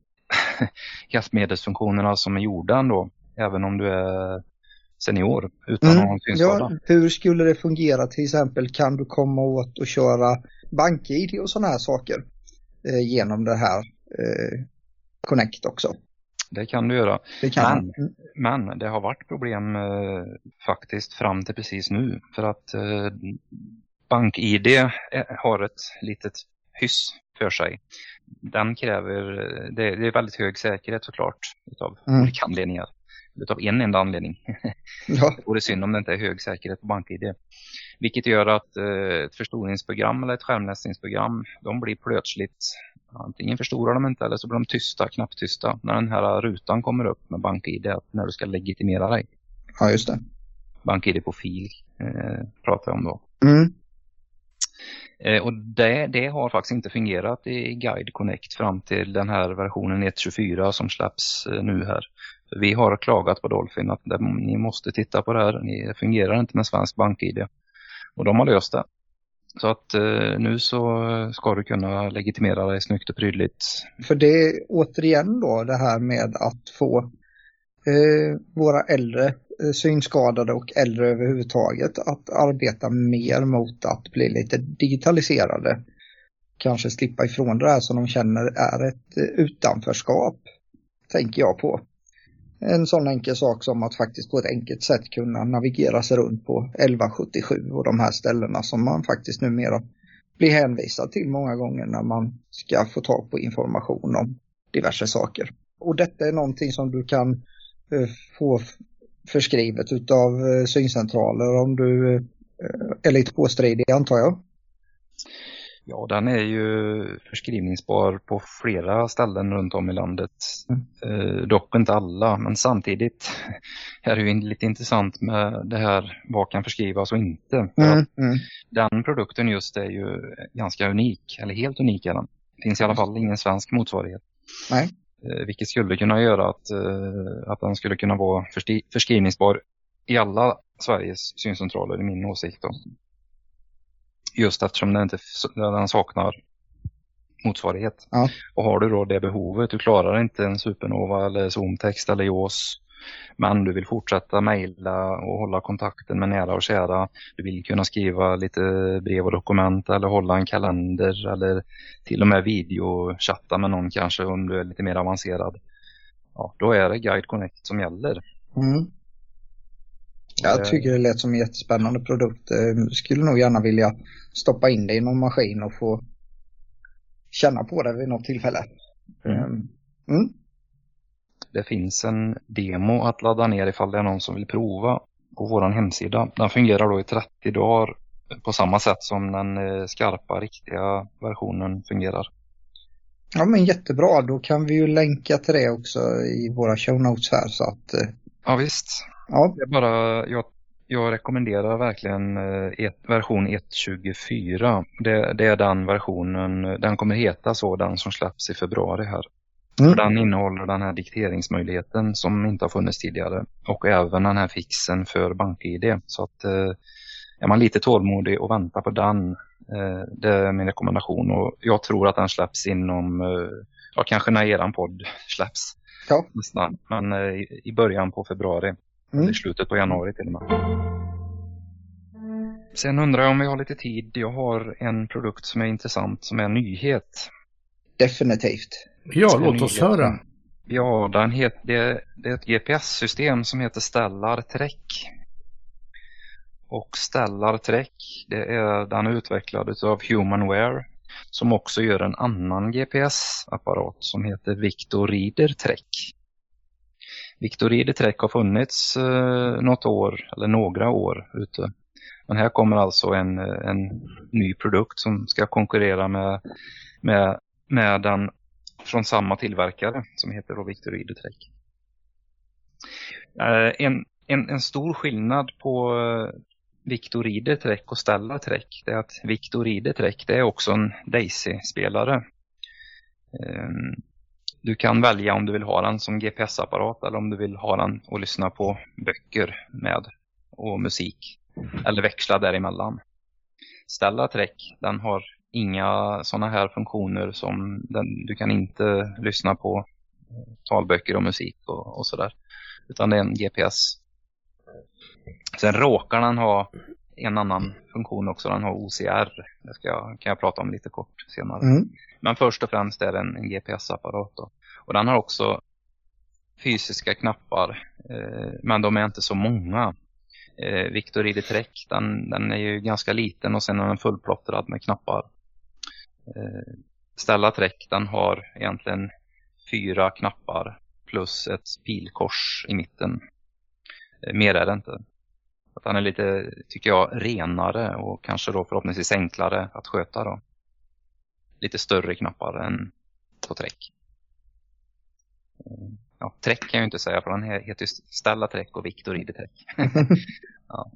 hjälpmedelsfunktionerna som är gjorda ändå. Även om du är senior utan ha en synskada. Ja, hur skulle det fungera till exempel? Kan du komma åt och köra bank-id och sådana här saker eh, genom det här eh, Connect också? Det kan du göra. Det kan Men-. Mm. Men det har varit problem eh, faktiskt fram till precis nu. För att eh, BankID är- har ett litet hyss för sig. Den kräver, eh, det, det är väldigt hög säkerhet såklart utav Mm. olika anledningar. Utav en enda anledning. Ja, det är synd om det inte är hög säkerhet på BankID. Vilket gör att eh, ett förstoringsprogram eller ett skärmläsningsprogram, de blir plötsligt, antingen förstorar de inte eller så blir de tysta, knapptysta, när den här rutan kommer upp med BankID, när du ska legitimera dig. ja just det. BankID på fil eh, pratar jag om då. Mm. Eh, och det, det har faktiskt inte fungerat i Guide Connect fram till den här versionen 1.24 som släpps eh, nu här. Vi har klagat på Dolphin att det, ni måste titta på det här, det fungerar inte med svensk BankID. Och de har löst det. Så att eh, nu så ska du kunna legitimera dig snyggt och prydligt. För det är återigen då det här med att få eh, våra äldre eh, synskadade och äldre överhuvudtaget att arbeta mer mot att bli lite digitaliserade. Kanske slippa ifrån det här som de känner är ett eh, utanförskap, tänker jag på. En sån enkel sak som att faktiskt på ett enkelt sätt kunna navigera sig runt på 1177 och de här ställena som man faktiskt numera blir hänvisad till många gånger när man ska få tag på information om diverse saker. Och detta är någonting som du kan eh, få förskrivet utav eh, syncentraler om du eh, är lite påstridig antar jag. Ja, den är ju förskrivningsbar på flera ställen runt om i landet. Eh, dock inte alla, men samtidigt är det ju lite intressant med det här vad kan förskrivas och inte. Att mm. den produkten just är ju ganska unik, eller helt unik är den. Det finns i alla fall ingen svensk motsvarighet. Nej. Eh, vilket skulle kunna göra att, eh, att den skulle kunna vara förskrivningsbar i alla Sveriges syncentraler i min åsikt. Då. Just eftersom den, inte, den saknar motsvarighet. Ja. Och har du då det behovet, du klarar inte en Supernova eller Zoom-text eller JAWS men du vill fortsätta mejla och hålla kontakten med nära och kära. Du vill kunna skriva lite brev och dokument eller hålla en kalender eller till och med videochatta med någon kanske om du är lite mer avancerad. Ja, då är det Guide Connect som gäller. Mm. Jag tycker det lät som en jättespännande produkt. Eh, Skulle nog gärna vilja stoppa in det i någon maskin och få känna på det vid något tillfälle. Mm. Mm. Mm. Det finns en demo att ladda ner ifall det är någon som vill prova på vår hemsida. Den fungerar då i 30 dagar på samma sätt som den eh, skarpa, riktiga versionen fungerar. Ja men jättebra, då kan vi ju länka till det också i våra show notes här så att eh, Ja visst, ja, det bara, jag, jag rekommenderar verkligen eh, ett, version 1.24. Det, det är den versionen, den kommer heta så, den som släpps i februari här. Mm. För den innehåller den här dikteringsmöjligheten som inte har funnits tidigare. Och även den här fixen för BankID. Så att eh, är man lite tålmodig och väntar på den, eh, det är min rekommendation. Och jag tror att den släpps inom, eh, ja kanske när eran podd släpps. Ja. Nästan. Men eh, i, början på februari. Mm. Eller i slutet på januari till och med. Sen undrar jag om vi har lite tid. Jag har en produkt som är intressant som är en nyhet. Definitivt. Ja, låt oss höra. Ja, den het, det, det är ett GPS-system som heter Stellar Trek. Och Stellar Trek, det är, den är utvecklad av Humanware som också gör en annan GPS-apparat som heter Victor Rieder Trek. Victor Rieder Trek har funnits eh, något år, eller några år ute. Men här kommer alltså en, eh, en ny produkt som ska konkurrera med, med, med den från samma tillverkare som heter Victor Rieder Trek. Eh, en, en, en stor skillnad på eh, Victor rider Trek och Stella Trek det är att Victor rider Trek det är också en Daisy-spelare. Ehm, du kan välja om du vill ha den som GPS-apparat eller om du vill ha den och lyssna på böcker med och musik. Eller växla däremellan. Stella Trek den har inga sådana här funktioner som den, du kan inte lyssna på eh, talböcker och musik och, och sådär. Utan det är en GPS Sen råkar den ha en annan funktion också. Den har OCR. Det ska jag, kan jag prata om lite kort senare. Mm. Men först och främst är det en, en GPS-apparat. Och den har också fysiska knappar. Eh, men de är inte så många. Eh, Victor ID Trek, den, den är ju ganska liten och sen är den fullplottrad med knappar. Eh, Stella Trek, den har egentligen fyra knappar plus ett pilkors i mitten. Eh, mer är det inte. Att han är lite, tycker jag, renare och kanske då förhoppningsvis enklare att sköta då. Lite större knappar än på Trek. Ja, Trek kan jag ju inte säga för han heter ju Stella Trek och Victor Ide Trek. ja.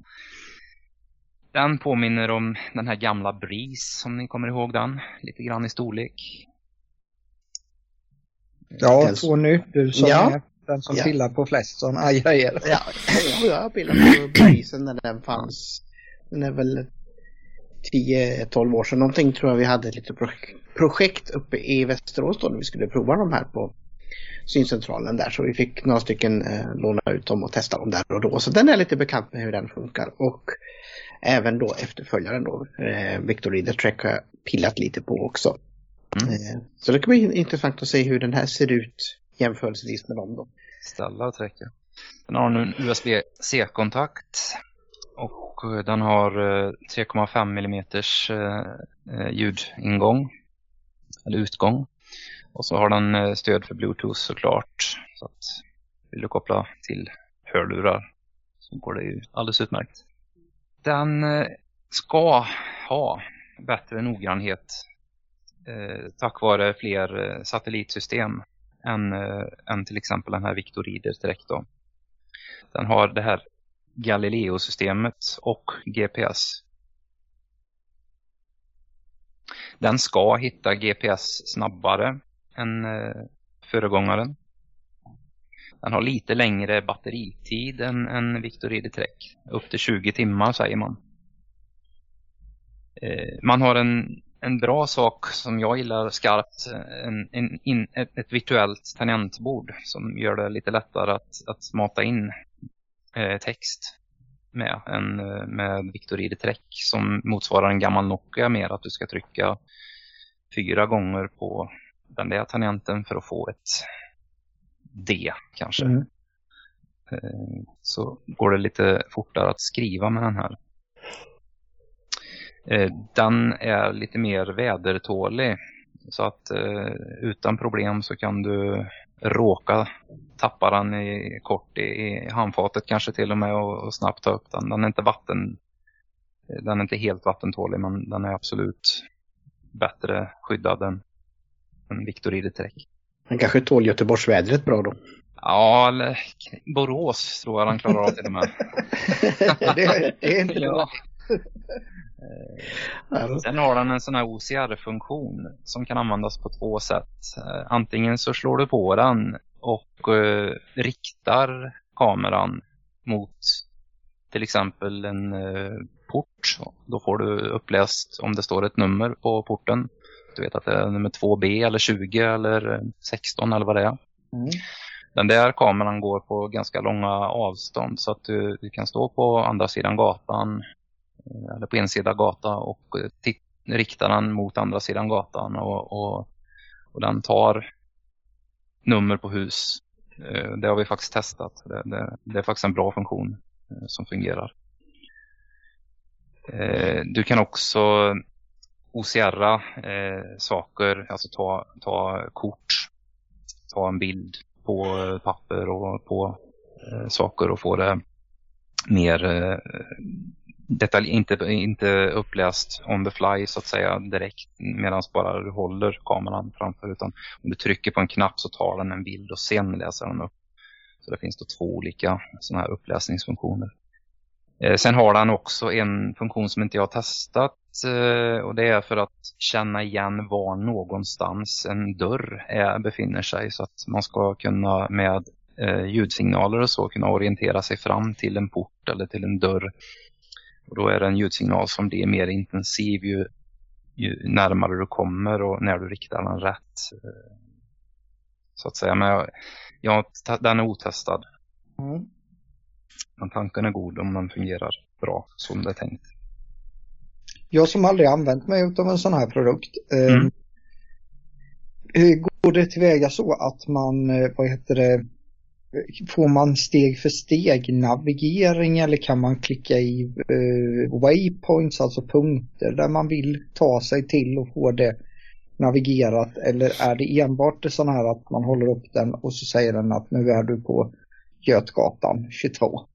Den påminner om den här gamla Breeze, som ni kommer ihåg den. Lite grann i storlek. Ja, två nu. Du som ja. Den som ja. pillar på flest sådana grejer. Ja, jag har pillat på Breezen när den fanns. Den är väl 10-12 år sedan någonting tror jag vi hade ett litet projekt uppe i Västerås då när vi skulle prova de här på syncentralen där. Så vi fick några stycken eh, låna ut dem och testa dem där och då. Så den är lite bekant med hur den funkar. Och även då efterföljaren då, eh, Victor Reader Trek har jag pillat lite på också. Mm. Eh, så det kan bli intressant att se hur den här ser ut jämförelsevis med dem då. Ställa och träcka. Den har nu en USB-C-kontakt och den har eh, 3,5 mm eh, eh, ljudingång eller utgång. Och så har den stöd för Bluetooth såklart. Så att vill du koppla till hörlurar så går det ju alldeles utmärkt. Den ska ha bättre noggrannhet eh, tack vare fler satellitsystem än, äh, eh, än till exempel den här Victor Reader direkt då. Den har det här Galileo-systemet och GPS. Den ska hitta GPS snabbare än äh, föregångaren. Den har lite längre batteritid än, än Victor Reader Trek. Upp till 20 timmar säger man. Eh, man har en en bra sak som jag gillar skarpt, en, en, in, ett, ett, virtuellt tangentbord som gör det lite lättare att, att mata in eh, text med, en, med Victoride Trek som motsvarar en gammal Nokia mer att du ska trycka fyra gånger på den där tangenten för att få ett D kanske. Mm. Eh, så går det lite fortare att skriva med den här. Eh, den är lite mer vädertålig. Så att eh, utan problem så kan du råka tappa den i, kort i, i handfatet kanske till och med och, och, snabbt ta upp den. Den är inte vatten den är inte helt vattentålig men den är absolut bättre skyddad än, än Victoride Trek. Den kanske tål Göteborgsvädret bra då? Ja, eller Borås tror jag den klarar av till och med. det, det är inte bra. Eh, sen har den en sån här OCR-funktion som kan användas på två sätt. Eh, antingen så slår du på den och eh, riktar kameran mot till exempel en port. Då får du uppläst om det står ett nummer på porten. Du vet att det är nummer 2B eller 20 eller 16 eller vad det är. Mm. Den där kameran går på ganska långa avstånd så att du, du kan stå på andra sidan gatan Eh, eller på en sida gata och eh, riktar den mot andra sidan gatan och, och, och den tar nummer på hus. Eh, det har vi faktiskt testat. Det, det, det är faktiskt en bra funktion som fungerar. Du kan också OCR eh, saker, alltså ta, ta kort, ta en bild på papper och på eh, saker och få det mer eh, detalj, inte, inte uppläst on the fly så att säga direkt medan bara du håller kameran framför utan om du trycker på en knapp så tar den en bild och sen läser den upp. Så det finns då två olika sådana här uppläsningsfunktioner. Eh, sen har den också en funktion som inte jag har testat eh, och det är för att känna igen var någonstans en dörr är, befinner sig så att man ska kunna med eh, ljudsignaler och så kunna orientera sig fram till en port eller till en dörr. Och då är det en ljudsignal som blir mer intensiv ju, ju närmare du kommer och när du riktar den rätt. Så att säga. Men jag, jag, den är otestad. Mm. Men tanken är god om den fungerar bra som det är tänkt. Jag som aldrig använt mig av en sån här produkt. Eh, mm. Går det tillväga så att man, eh, vad heter det, får man steg för steg navigering eller kan man klicka i eh, waypoints, alltså punkter där man vill ta sig till och få det navigerat eller är det enbart det sån här att man håller upp den och så säger den att nu är du på Götgatan 22?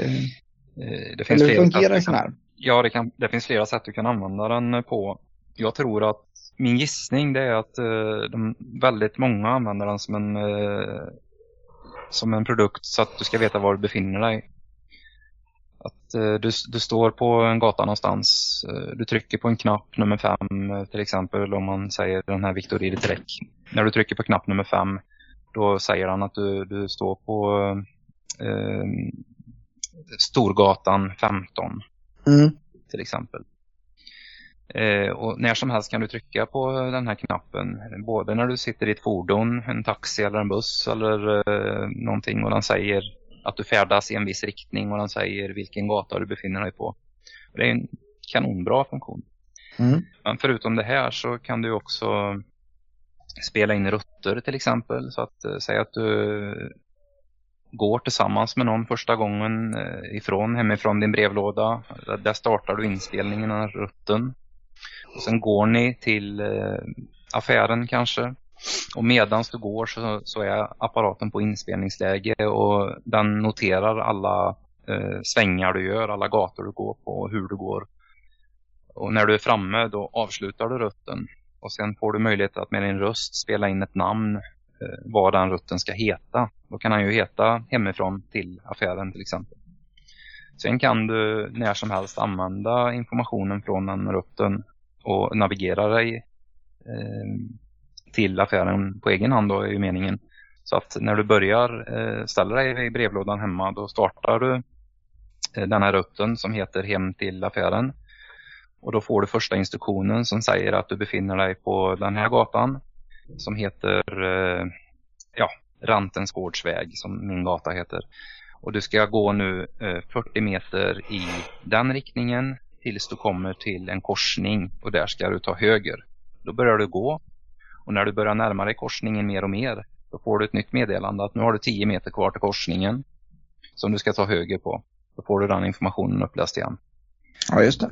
Eh, det finns Eller fungerar det här? Ja, det, kan, det finns flera sätt du kan använda den på. Jag tror att min gissning det är att uh, de, väldigt många använder den som en, uh, som en produkt så att du ska veta var du befinner dig. Att uh, du, du står på en gata någonstans, du trycker på en knapp nummer fem till exempel om man säger den här Victor Trek. När du trycker på knapp nummer fem då säger han att du, du står på Storgatan 15 mm. till exempel. Eh, och när som helst kan du trycka på den här knappen. Både när du sitter i ett fordon, en taxi eller en buss eller eh, någonting och den säger att du färdas i en viss riktning och den säger vilken gata du befinner dig på. Det är en kanonbra funktion. Mm. Men förutom det här så kan du också spela in rutter till exempel. Så att eh, säga att du går tillsammans med någon första gången ifrån hemifrån din brevlåda. Där startar du inspelningen av rutten. Och sen går ni till eh, affären kanske. Och medans du går så, så är apparaten på inspelningsläge och den noterar alla eh, svängar du gör, alla gator du går på och hur du går. Och när du är framme då avslutar du rutten. Och sen får du möjlighet att med din röst spela in ett namn Eh, vad den rutten ska heta. Då kan han ju heta hemifrån till affären till exempel. Sen kan du när som helst använda informationen från den rutten och navigera dig eh, till affären på egen hand då är ju meningen. Så att när du börjar eh, ställa dig i brevlådan hemma då startar du eh, den här rutten som heter hem till affären. Och då får du första instruktionen som säger att du befinner dig på den här gatan som heter eh, ja, Rantensgårdsväg som min gata heter. Och du ska gå nu eh, 40 meter i den riktningen tills du kommer till en korsning och där ska du ta höger. Då börjar du gå och när du börjar närma dig korsningen mer och mer då får du ett nytt meddelande att nu har du 10 meter kvar till korsningen som du ska ta höger på. Då får du den informationen uppläst igen. Ja, just det.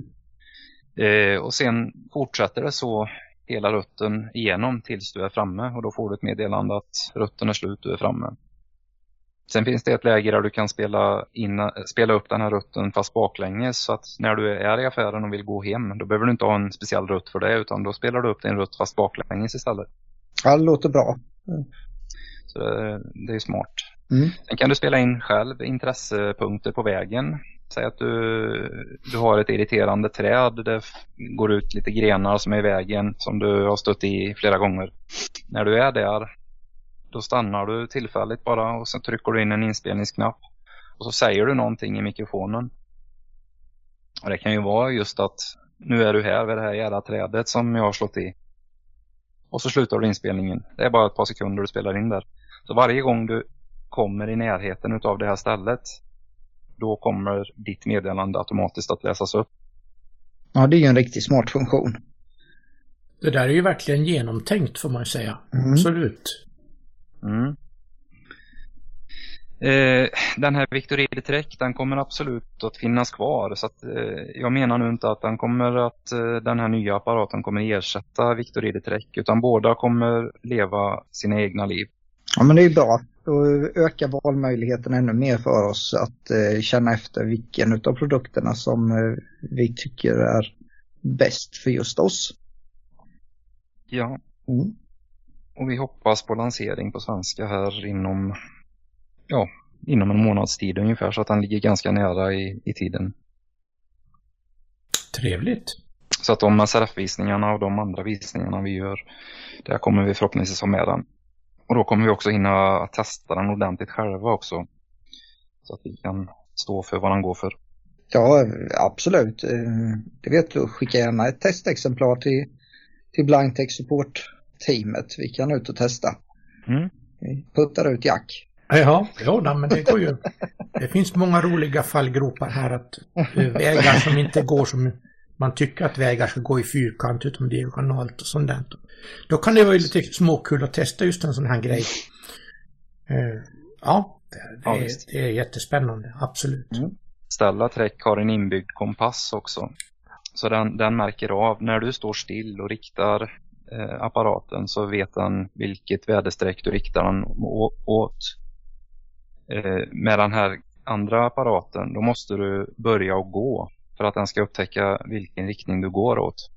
Eh, och sen fortsätter det så hela rutten igenom tills du är framme och då får du ett meddelande att rutten är slut, du är framme. Sen finns det ett läge där du kan spela, in, spela upp den här rutten fast baklänges så att när du är i affären och vill gå hem då behöver du inte ha en speciell rutt för det utan då spelar du upp din rutt fast baklänges istället. Ja, det låter bra. Mm. Så det, det är smart. Mm. Sen kan du spela in själv intressepunkter på vägen Säg att du, du har ett irriterande träd. Det går ut lite grenar som är i vägen som du har stött i flera gånger. När du är där då stannar du tillfälligt bara och sen trycker du in en inspelningsknapp. Och så säger du någonting i mikrofonen. Och det kan ju vara just att nu är du här vid det här jävla trädet som jag har slått i. Och så slutar du inspelningen. Det är bara ett par sekunder du spelar in där. Så varje gång du kommer i närheten av det här stället då kommer ditt meddelande automatiskt att läsas upp. Ja, det är ju en riktigt smart funktion. Det där är ju verkligen genomtänkt får man ju säga. Mm. Absolut. Mm. Eh, den här Victor Editrek, den kommer absolut att finnas kvar. Så att, eh, jag menar nu inte att den kommer att eh, den här nya apparaten kommer ersätta Victor Editrek. Utan båda kommer leva sina egna liv. Ja, men det är bra. Då ökar valmöjligheten ännu mer för oss att eh, känna efter vilken av produkterna som eh, vi tycker är bäst för just oss. Ja, Mm. Och vi hoppas på lansering på svenska här inom, ja, inom en månads tid ungefär. Så att den ligger ganska nära i, i tiden. Trevligt. Så att de SRF-visningarna och de andra visningarna vi gör, där kommer vi förhoppningsvis ha med den. Och då kommer vi också hinna testa den ordentligt själva också. Så att vi kan stå för vad den går för. Ja, absolut. Eh, Det vet du. Skicka gärna ett testexemplar till, till Blindtech Support-teamet. Vi kan ut och testa. Mm. Vi puttar ut Jack. Ja, jo, nej, men det går ju. Det finns många roliga fallgropar här att eh, vägar som inte går som man tycker att vägar ska gå i fyrkant utan diagonalt och sånt där. Då kan det vara lite småkul att testa just en sån här grej. Eh, Ja, det, Ja, är, det är jättespännande, absolut. Stella Trek har en inbyggd kompass också. Så den, den märker av när du står still och riktar apparaten så vet den vilket väderstreck du riktar den åt. Eh, med den här andra apparaten då måste du börja att gå för att den ska upptäcka vilken riktning du går åt.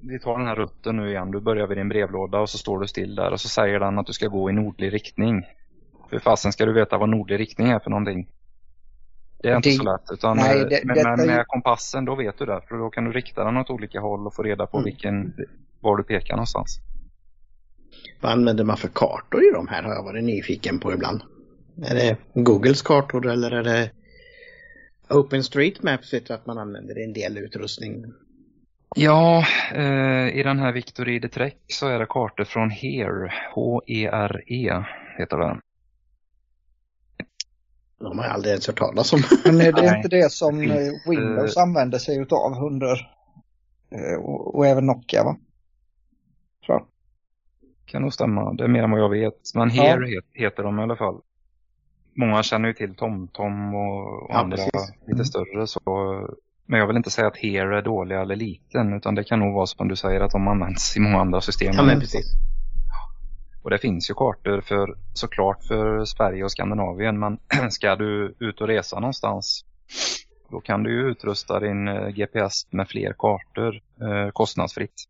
Vi tar den här rutten nu igen. Du börjar vid din brevlåda och så står du still där och så säger den att du ska gå i nordlig riktning. För fasen ska du veta vad nordlig riktning är för någonting. Det är inte Det- så lätt. Utan nej, eh, det- med, med, med kompassen då vet du det. För då kan du rikta den åt olika håll och få reda på Mm. vilken, var du pekar någonstans. Vad använder man för kartor i de här har jag varit nyfiken på ibland. Är det Googles kartor eller är det OpenStreetMaps vet jag att man använder i en del utrustning. Ja, eh, i den här Victor ID Trek så är det kartor från HERE. H-E-R-E heter den. De har jag aldrig ens hört talas om. Men är det Nej, inte det som eh, Windows använder sig utav under eh, och, och även Nokia va? Tror jag. Kan nog stämma, det är mer än vad jag vet. Men Ja. HERE het, heter de i alla fall. Många känner ju till TomTom och, och Ja, andra precis. lite Mm. större. Så, men jag vill inte säga att HERE är dåliga eller liten. Utan det kan nog vara som du säger att de används i många andra system. Ja men precis. Och det finns ju kartor för såklart för Sverige och Skandinavien. Men ska du ut och resa någonstans då kan du ju utrusta din eh, GPS med fler kartor eh, kostnadsfritt.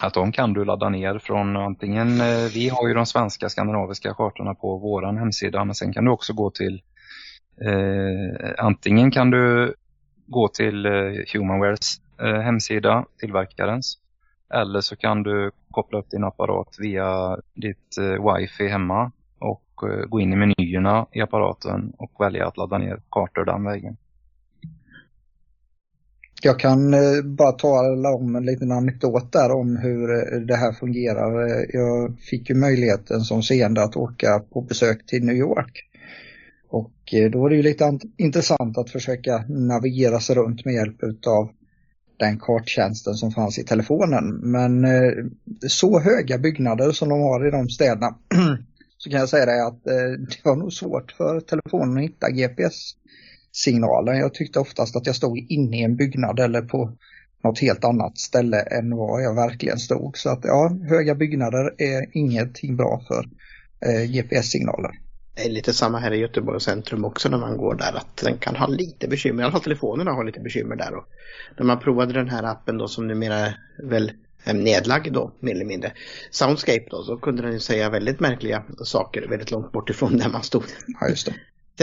Att de kan du ladda ner från antingen, eh, vi har ju de svenska skandinaviska kartorna på våran hemsida men sen kan du också gå till eh, antingen kan du gå till eh, Humanwares eh, hemsida, tillverkarens. Eller så kan du koppla upp din apparat via ditt eh, wifi hemma och eh, gå in i menyerna i apparaten och välja att ladda ner kartor den vägen. Jag kan eh, bara tala om en liten anekdot där om hur eh, det här fungerar. Eh, jag fick ju möjligheten som seende att åka på besök till New York. Och då var det ju lite intressant att försöka navigera sig runt med hjälp utav den karttjänsten som fanns i telefonen. Men så höga byggnader som de har i de städerna så kan jag säga det att det var nog svårt för telefonen att hitta GPS. GPS-signalen. Jag tyckte oftast att jag stod inne i en byggnad eller på något helt annat ställe än vad jag verkligen stod. Så att ja, höga byggnader är ingenting bra för eh, GPS-signaler. Det är lite samma här i Göteborgs centrum också när man går där att den kan ha lite bekymmer. I alla fall telefonerna har lite bekymmer där. Och när man provade den här appen då som numera väl är nedlagd då mer eller mindre. Soundscape då så kunde den ju säga väldigt märkliga saker väldigt långt bort ifrån där man stod. Ja, just det.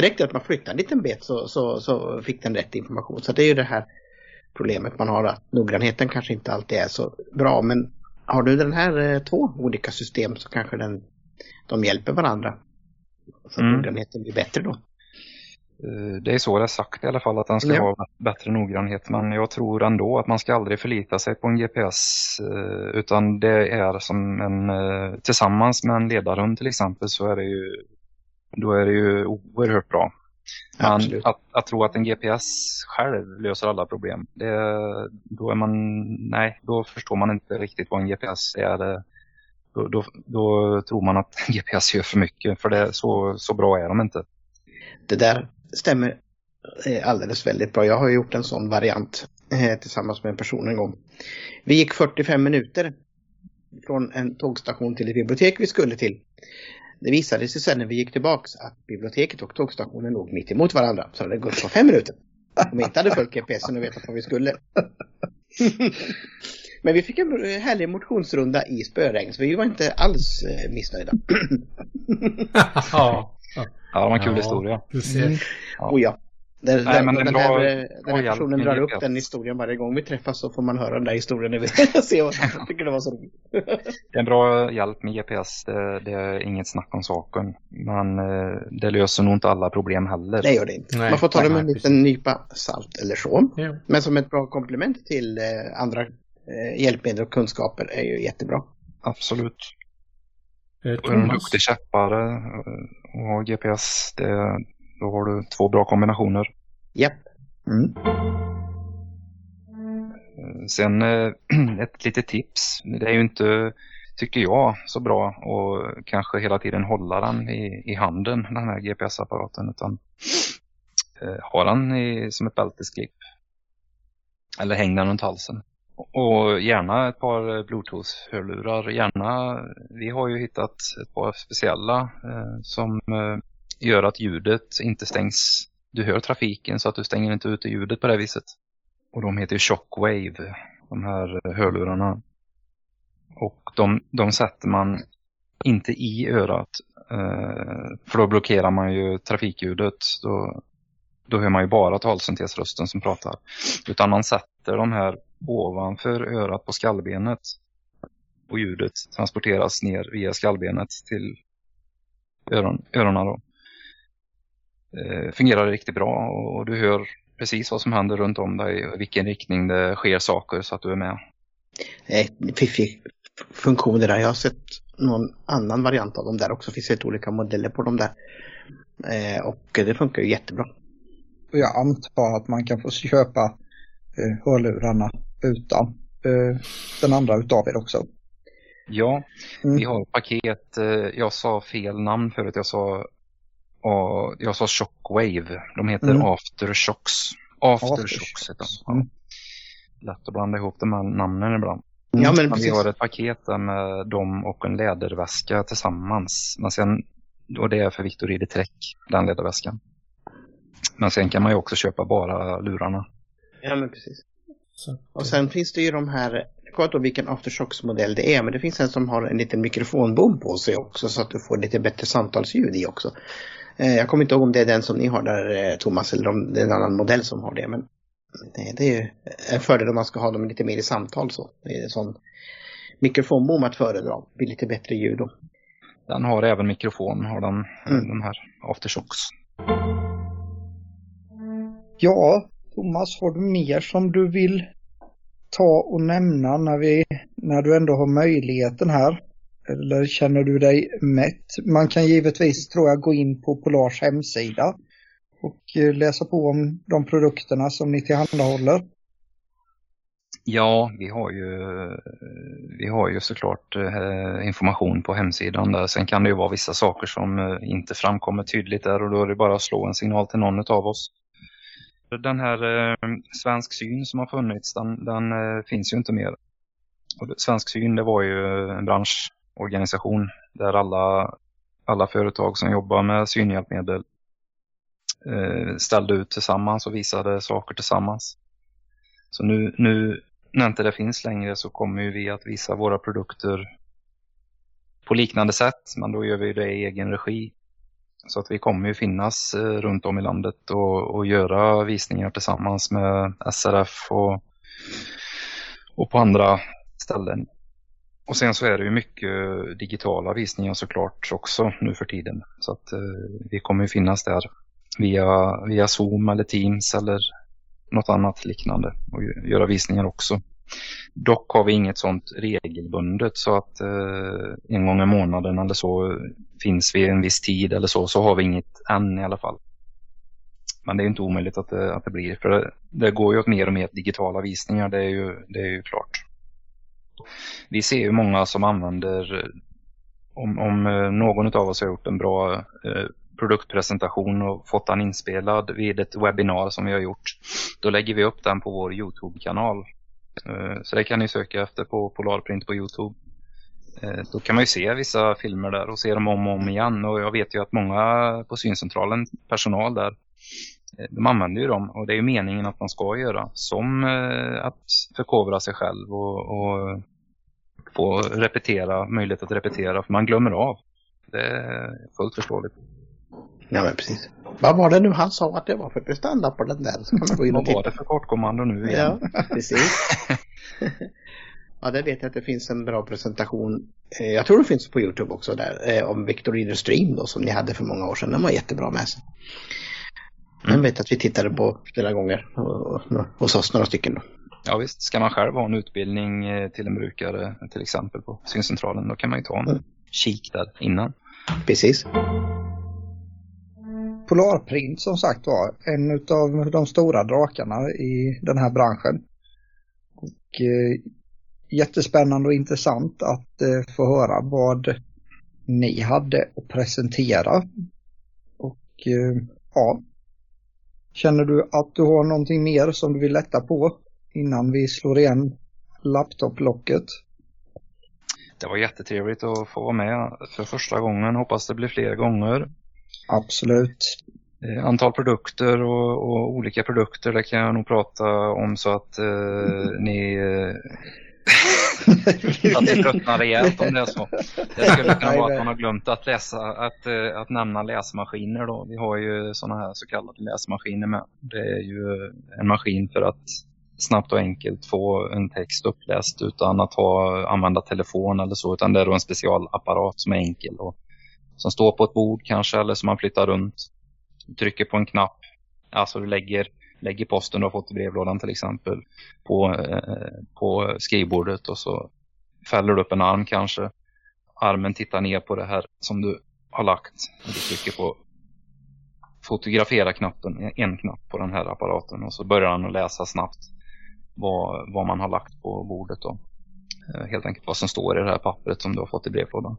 Räckte att man flyttade en liten bit så, så, så fick den rätt information. Så det är ju det här problemet man har att noggrannheten kanske inte alltid är så bra. Men har du den här eh, två olika system så kanske den, de hjälper varandra. Så Mm. noggrannheten blir bättre då. Eh, Det är så det är sagt i alla fall att den ska Ja. ha bättre noggrannhet. Men jag tror ändå att man ska aldrig förlita sig på en GPS. eh, Utan det är som en, tillsammans med en ledarhund till exempel så är det ju, då är det ju oerhört bra. Men att, att, tro att en GPS själv löser alla problem, det, då är man, nej, då förstår man inte riktigt vad en GPS är. Då, då, då tror man att GPS gör för mycket, för det, så, så bra är de inte. Det där stämmer alldeles väldigt bra. Jag har gjort en sån variant eh, tillsammans med en person en gång. Vi gick 45 minuter från en tågstation till ett bibliotek vi skulle till. Det visade sig sen när vi gick tillbaks att biblioteket och tågstationen låg mitt emot varandra. Så det hade gått på fem minuter. Om vi inte hade följt GPSen och vetat vad vi skulle. Men vi fick en härlig motionsrunda i spöregn så vi var inte alls eh, missnöjda. ja. ja, det var en kul ja, historia. Mm. Ja. Oh, ja. Där, Nej, där, men den, bra, här, den här personen drar upp den historien varje gång vi träffas så får man höra den där historien när vi ser vad jag tycker det var så roligt. det är en bra hjälp med GPS, det, det, är inget snack om saken. Men eh, det löser nog inte alla problem heller. Det gör det inte. Nej, man får ta det med en liten nypa salt eller så. Ja. Men som ett bra komplement till eh, andra eh, hjälpmedel och kunskaper är ju jättebra. Absolut. Eh, en duktig käppare och GPS, det, då har du två bra kombinationer. Japp. Mm. Sen eh, ett litet tips. Det är ju inte, tycker jag, så bra att kanske hela tiden hålla den i, i handen, den här GPS-apparaten. Utan eh, ha den i, som ett bältesklipp. Eller häng den runt halsen. Och gärna ett par bluetooth-hörlurar. Gärna, vi har ju hittat ett par speciella eh, som eh, gör att ljudet inte stängs. Du hör trafiken så att du stänger inte ute ljudet på det viset. Och de heter Shockwave, de här hörlurarna. Och de, de sätter man inte i örat. Eh, för då blockerar man ju trafikljudet. Då, då hör man ju bara talsyntesrösten som pratar. Utan man sätter de här ovanför örat på skallbenet. Och ljudet transporteras ner via skallbenet till öron, öronen. Då fungerar riktigt bra och du hör precis vad som händer runt om dig och vilken riktning det sker saker så att du är med. Eh, fiffig funktion det där. Jag har sett någon annan variant av dem där också. Det finns helt olika modeller på dem där. Eh, och det funkar ju jättebra. Och jag antar att man kan få köpa eh, hörlurarna utan eh, den andra utav er också. Ja, mm. vi har paket. Eh, jag sa fel namn förut. Jag sa och jag sa Shockwave. De heter mm. Aftershocks. Aftershocks heter de. Ja. Mm. Lätt att blanda ihop de här namnen ibland. Mm. Ja, men precis. Vi har ett paket där med dem och en läderväska tillsammans. Men sen, och det är för Victor Trek, den läderväskan. Men sen kan man ju också köpa bara lurarna. Ja, men precis. Så. Och sen finns det ju de här, jag vet inte vilken Aftershocks-modell det är, men det finns en som har en liten mikrofonbom på sig också så att du får lite bättre samtalsljud i också. Eh, jag kommer inte ihåg om det är den som ni har där eh, Thomas eller om det är en annan modell som har det. Men det är en fördel om man ska ha dem lite mer i samtal så. Det är en sån mikrofonbom att föredra. Det blir lite bättre ljud då. Den har även mikrofon, har den, mm. de här aftershocks. Ja, Thomas, har du mer som du vill ta och nämna när, vi, när du ändå har möjligheten här? Eller känner du dig mätt? Man kan givetvis, tror jag, gå in på Polars hemsida och eh, läsa på om de produkterna som ni tillhandahåller. Ja, vi har ju, vi har ju såklart eh, information på hemsidan där. Sen kan det ju vara vissa saker som eh, inte framkommer tydligt där och då är det bara att slå en signal till någon av oss. Den här eh, Svensk syn som har funnits, den, den finns ju inte mer. Och Svensk syn, det var ju en bransch organisation där alla, alla företag som jobbar med synhjälpmedel eh, ställde ut tillsammans och visade saker tillsammans. Så nu, nu när inte det finns längre så kommer vi att visa våra produkter på liknande sätt, men då gör vi det i egen regi. Så att vi kommer ju finnas eh, runt om i landet och, och göra visningar tillsammans med SRF och, och på andra ställen och sen så är det ju mycket digitala visningar såklart också nu för tiden. Så att eh, vi kommer ju finnas där via, via Zoom eller Teams eller något annat liknande och göra visningar också. Dock har vi inget sånt regelbundet så att eh, en gång i månaden eller så finns vi en viss tid eller så, så har vi inget än i alla fall. Men det är inte omöjligt att det, att det blir. För det, det går ju åt mer och mer digitala visningar, det är ju, det är ju klart. Vi ser ju många som använder, om, om eh, någon av oss har gjort en bra eh, produktpresentation och fått den inspelad vid ett webbinar som vi har gjort. Då lägger vi upp den på vår Youtube-kanal. Eh, så det kan ni söka efter på Polarprint på Youtube. Eh, då kan man ju se vissa filmer där och se dem om och om igen. Och jag vet ju att många på syncentralen, personal där, de använder ju dem och det är ju meningen att man ska göra. Som att förkovra sig själv och, och få repetera, möjlighet att repetera för man glömmer av. Det är fullt förståeligt. Ja men precis. Vad var det nu han sa att det var för prestanda på den där? Så kan man gå in och Vad var det för kortkommando nu igen? Ja, precis. ja, det vet jag att det finns en bra presentation. Eh, jag tror det finns på Youtube också där. Eh, om Victor Reader Stream då som ni hade för många år sedan. Den var jättebra med sig. Den vet att vi tittade på flera gånger hos oss några stycken då. Ja visst, ska man själv ha en utbildning eh, till en brukare till exempel på syncentralen då kan man ju ta en mm. kik där innan. Precis. Polarprint som sagt var, en av de stora drakarna i den här branschen. Och eh, jättespännande och intressant att eh, få höra vad ni hade att presentera. Och eh, ja, känner du att du har någonting mer som du vill lätta på innan vi slår igen laptoplocket? Det var jättetrevligt att få vara med för första gången. Hoppas det blir fler gånger. Absolut. Eh, antal produkter och, och, olika produkter, det kan jag nog prata om så att eh, ni att ni tröttnar rejält om det är så. Det skulle kunna vara att man har glömt att läsa, att, eh, att nämna läsmaskiner då. Vi har ju sådana här så kallade läsmaskiner med. Det är ju en maskin för att snabbt och enkelt få en text uppläst utan att ha, använda telefon eller så. Utan det är då en specialapparat som är enkel och som står på ett bord kanske eller som man flyttar runt. Du trycker på en knapp, alltså du lägger, lägger posten du har fått i brevlådan till exempel på, eh, på skrivbordet och så fäller du upp en arm kanske. Armen tittar ner på det här som du har lagt och du trycker på fotografera-knappen, en knapp på den här apparaten och så börjar han att läsa snabbt vad, vad man har lagt på bordet då. Eh, helt enkelt vad som står i det här pappret som du har fått i brevlådan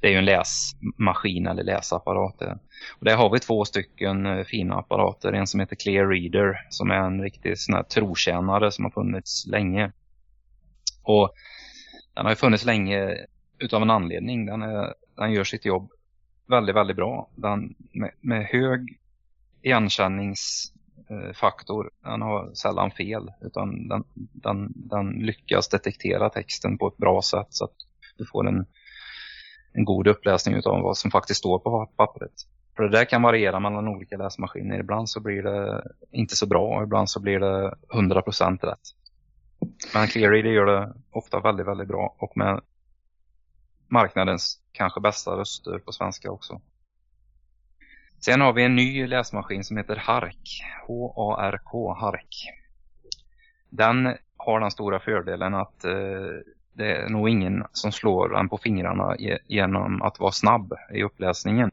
det är ju en läsmaskin eller läsapparat. Och där har vi två stycken eh, fina apparater. En som heter Clear Reader som är en riktig sån här trotjänare som har funnits länge. Och den har ju funnits länge utav en anledning. Den, är, den gör sitt jobb väldigt, väldigt bra. Den, med, med hög igenkänningsfaktor. Den har sällan fel utan den, den, den lyckas detektera texten på ett bra sätt så att du får en en god uppläsning av vad som faktiskt står på pappret. För det där kan variera mellan olika läsmaskiner. Ibland så blir det inte så bra och ibland så blir det 100% rätt. Men ClearReader gör det ofta väldigt, väldigt bra och med marknadens kanske bästa röster på svenska också. Sen har vi en ny läsmaskin som heter Hark. H-A-R-K, Hark. Den har den stora fördelen att eh, det är nog ingen som slår en på fingrarna genom att vara snabb i uppläsningen.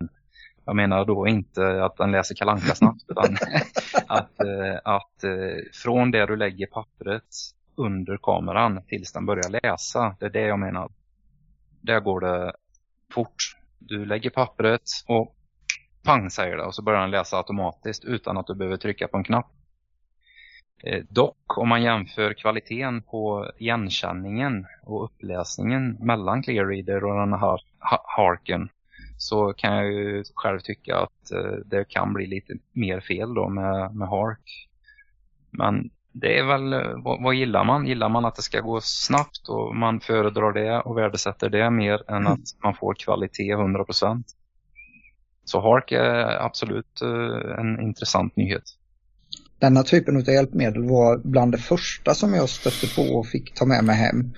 Jag menar då inte att den läser kalanka snabbt utan att, eh, att eh, från det du lägger pappret under kameran tills den börjar läsa. Det är det jag menar. Där går det fort. Du lägger pappret och pang säger det och så börjar den läsa automatiskt utan att du behöver trycka på en knapp. Eh, dock om man jämför kvaliteten på igenkänningen och uppläsningen mellan ClearReader och den här Harken så kan jag ju själv tycka att eh, det kan bli lite mer fel då med, med Hark. Men det är väl, eh, vad, vad, gillar man? Gillar man att det ska gå snabbt och man föredrar det och värdesätter det mer än att man får kvalitet 100%. Så Hark är absolut en intressant nyhet. Denna typen av hjälpmedel var bland det första som jag stötte på och fick ta med mig hem.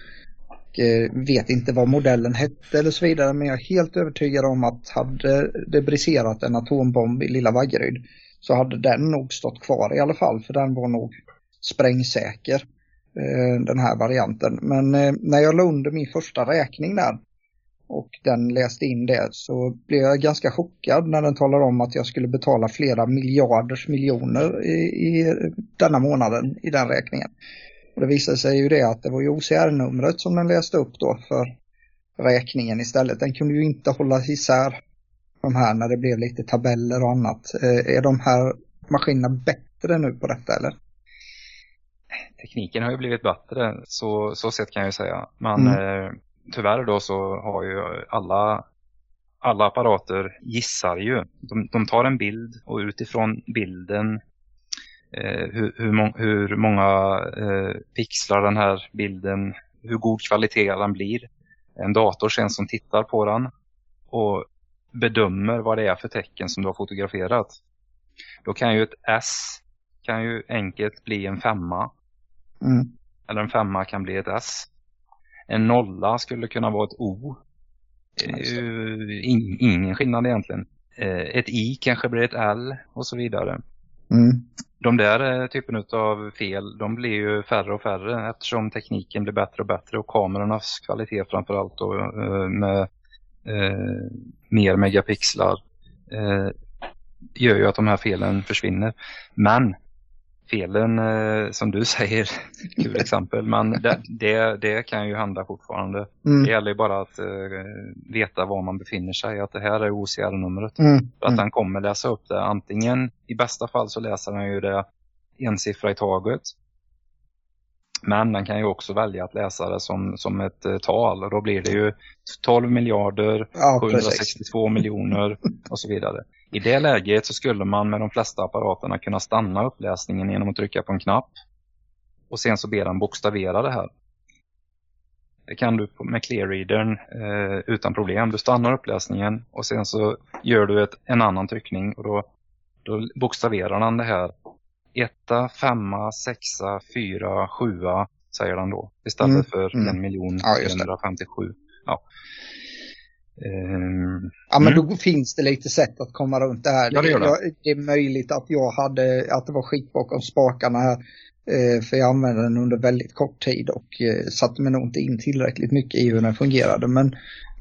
Och, eh, vet inte vad modellen hette eller så vidare men jag är helt övertygad om att hade det briserat en atombomb i lilla Vaggeryd så hade den nog stått kvar i alla fall för den var nog sprängsäker eh, den här varianten. Men eh, när jag la under min första räkning där och den läste in det så blev jag ganska chockad när den talade om att jag skulle betala flera miljarders miljoner i, i denna månaden i den räkningen. Och det visade sig ju det att det var ju OCR-numret som den läste upp då för räkningen istället. Den kunde ju inte hålla isär de här när det blev lite tabeller och annat. Eh, är de här maskinerna bättre nu på detta eller? Tekniken har ju blivit bättre, så, så sett kan jag ju säga. Men mm. eh, tyvärr då så har ju alla, alla apparater gissar ju. De, de tar en bild och utifrån bilden eh, hur, hur, må, hur, många eh, pixlar den här bilden, hur god kvalitet den blir. En dator sen som tittar på den och bedömer vad det är för tecken som du har fotograferat. Då kan ju ett S kan ju enkelt bli en femma. Mm. Eller en femma kan bli ett S. En nolla skulle kunna vara ett O. In, ingen skillnad egentligen. Eh, ett I kanske blir ett L och så vidare. Mm. De där eh, typen av fel, de blir ju färre och färre eftersom tekniken blir bättre och bättre och kamerornas kvalitet framförallt då, eh, med eh, mer megapixlar eh, gör ju att de här felen försvinner. Men felen eh, som du säger, kul exempel, men det, det, det, kan ju hända fortfarande. Mm. Det gäller ju bara att eh, veta var man befinner sig, att det här är OCR-numret. Mm. För att mm. kommer läsa upp det, antingen i bästa fall så läser den ju det en siffra i taget. Men den kan ju också välja att läsa det som, som ett eh, tal och då blir det ju 12 miljarder, ja, 762 miljoner och så vidare. I det läget så skulle man med de flesta apparaterna kunna stanna uppläsningen genom att trycka på en knapp. Och sen så ber den bokstavera det här. Det kan du med clearreadern eh, utan problem. Du stannar uppläsningen och sen så gör du ett, en annan tryckning och då, då bokstaverar den det här. Etta, femma, sexa, fyra, sjua säger den då. Istället mm. för mm. en miljon ja, 457. Ja. Um, ja men mm. då finns det lite sätt att komma runt det här. Ja, det, det. det är möjligt att jag hade, att det var skit bakom spakarna här. Eh, för jag använde den under väldigt kort tid och eh, satte mig nog inte in tillräckligt mycket i hur den fungerade. Men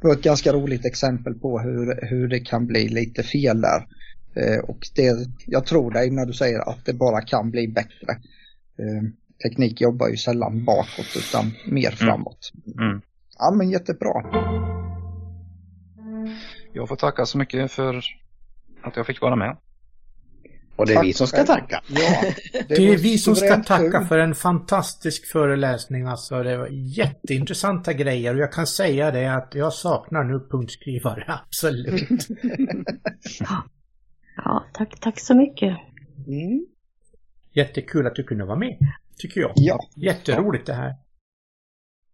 det var ett ganska roligt exempel på hur, hur det kan bli lite fel där. Eh, och det, jag tror dig när du säger att det bara kan bli bättre. Teknik jobbar ju sällan bakåt utan mer mm. framåt. Mm. Ja men jättebra. Jag får tacka så mycket för att jag fick vara med. Och det är Tack vi som ska tacka. Ja, det, det är vi som ska tacka för en fantastisk föreläsning. Alltså, det var jätteintressanta grejer. Och jag kan säga det att jag saknar nu punktskrivare. Absolut. ja, tack, tack så mycket. Mm. Jättekul att du kunde vara med, tycker jag. Ja. Jätteroligt det här.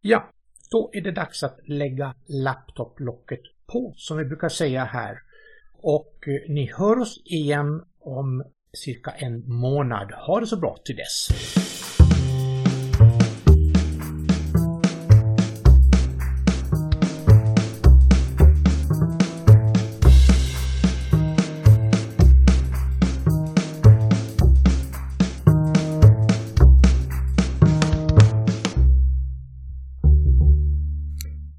Ja, då är det dags att lägga laptoplocket på, som vi brukar säga här. Och eh, ni hör oss igen om cirka en månad. Ha det så bra till dess!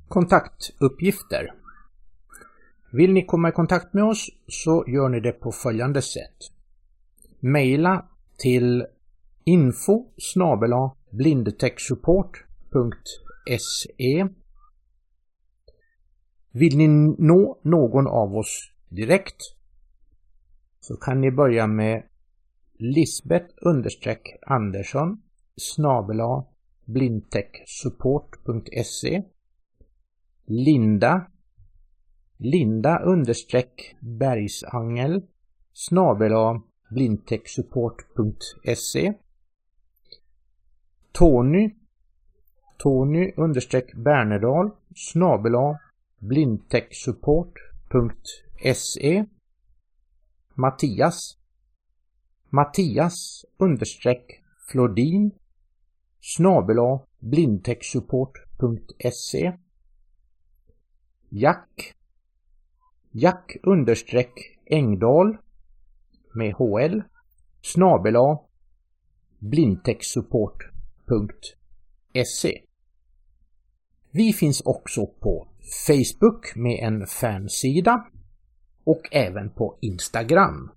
Kontaktuppgifter vill ni komma i kontakt med oss så gör ni det på följande sätt. Maila till info blindtechsupport.se Vill ni nå någon av oss direkt så kan ni börja med Lisbeth understreck Andersson snabela blindtechsupport.se Linda Linda understreck bergsangel snabel blindtechsupport.se Tony Tony understreck Bernedal snabel blindtechsupport.se Mattias Mattias understreck Flodin snabel blindtechsupport.se Jack Jack understreck Engdahl med HL snabela blindtechsupport.se Vi finns också på Facebook med en fansida och även på Instagram.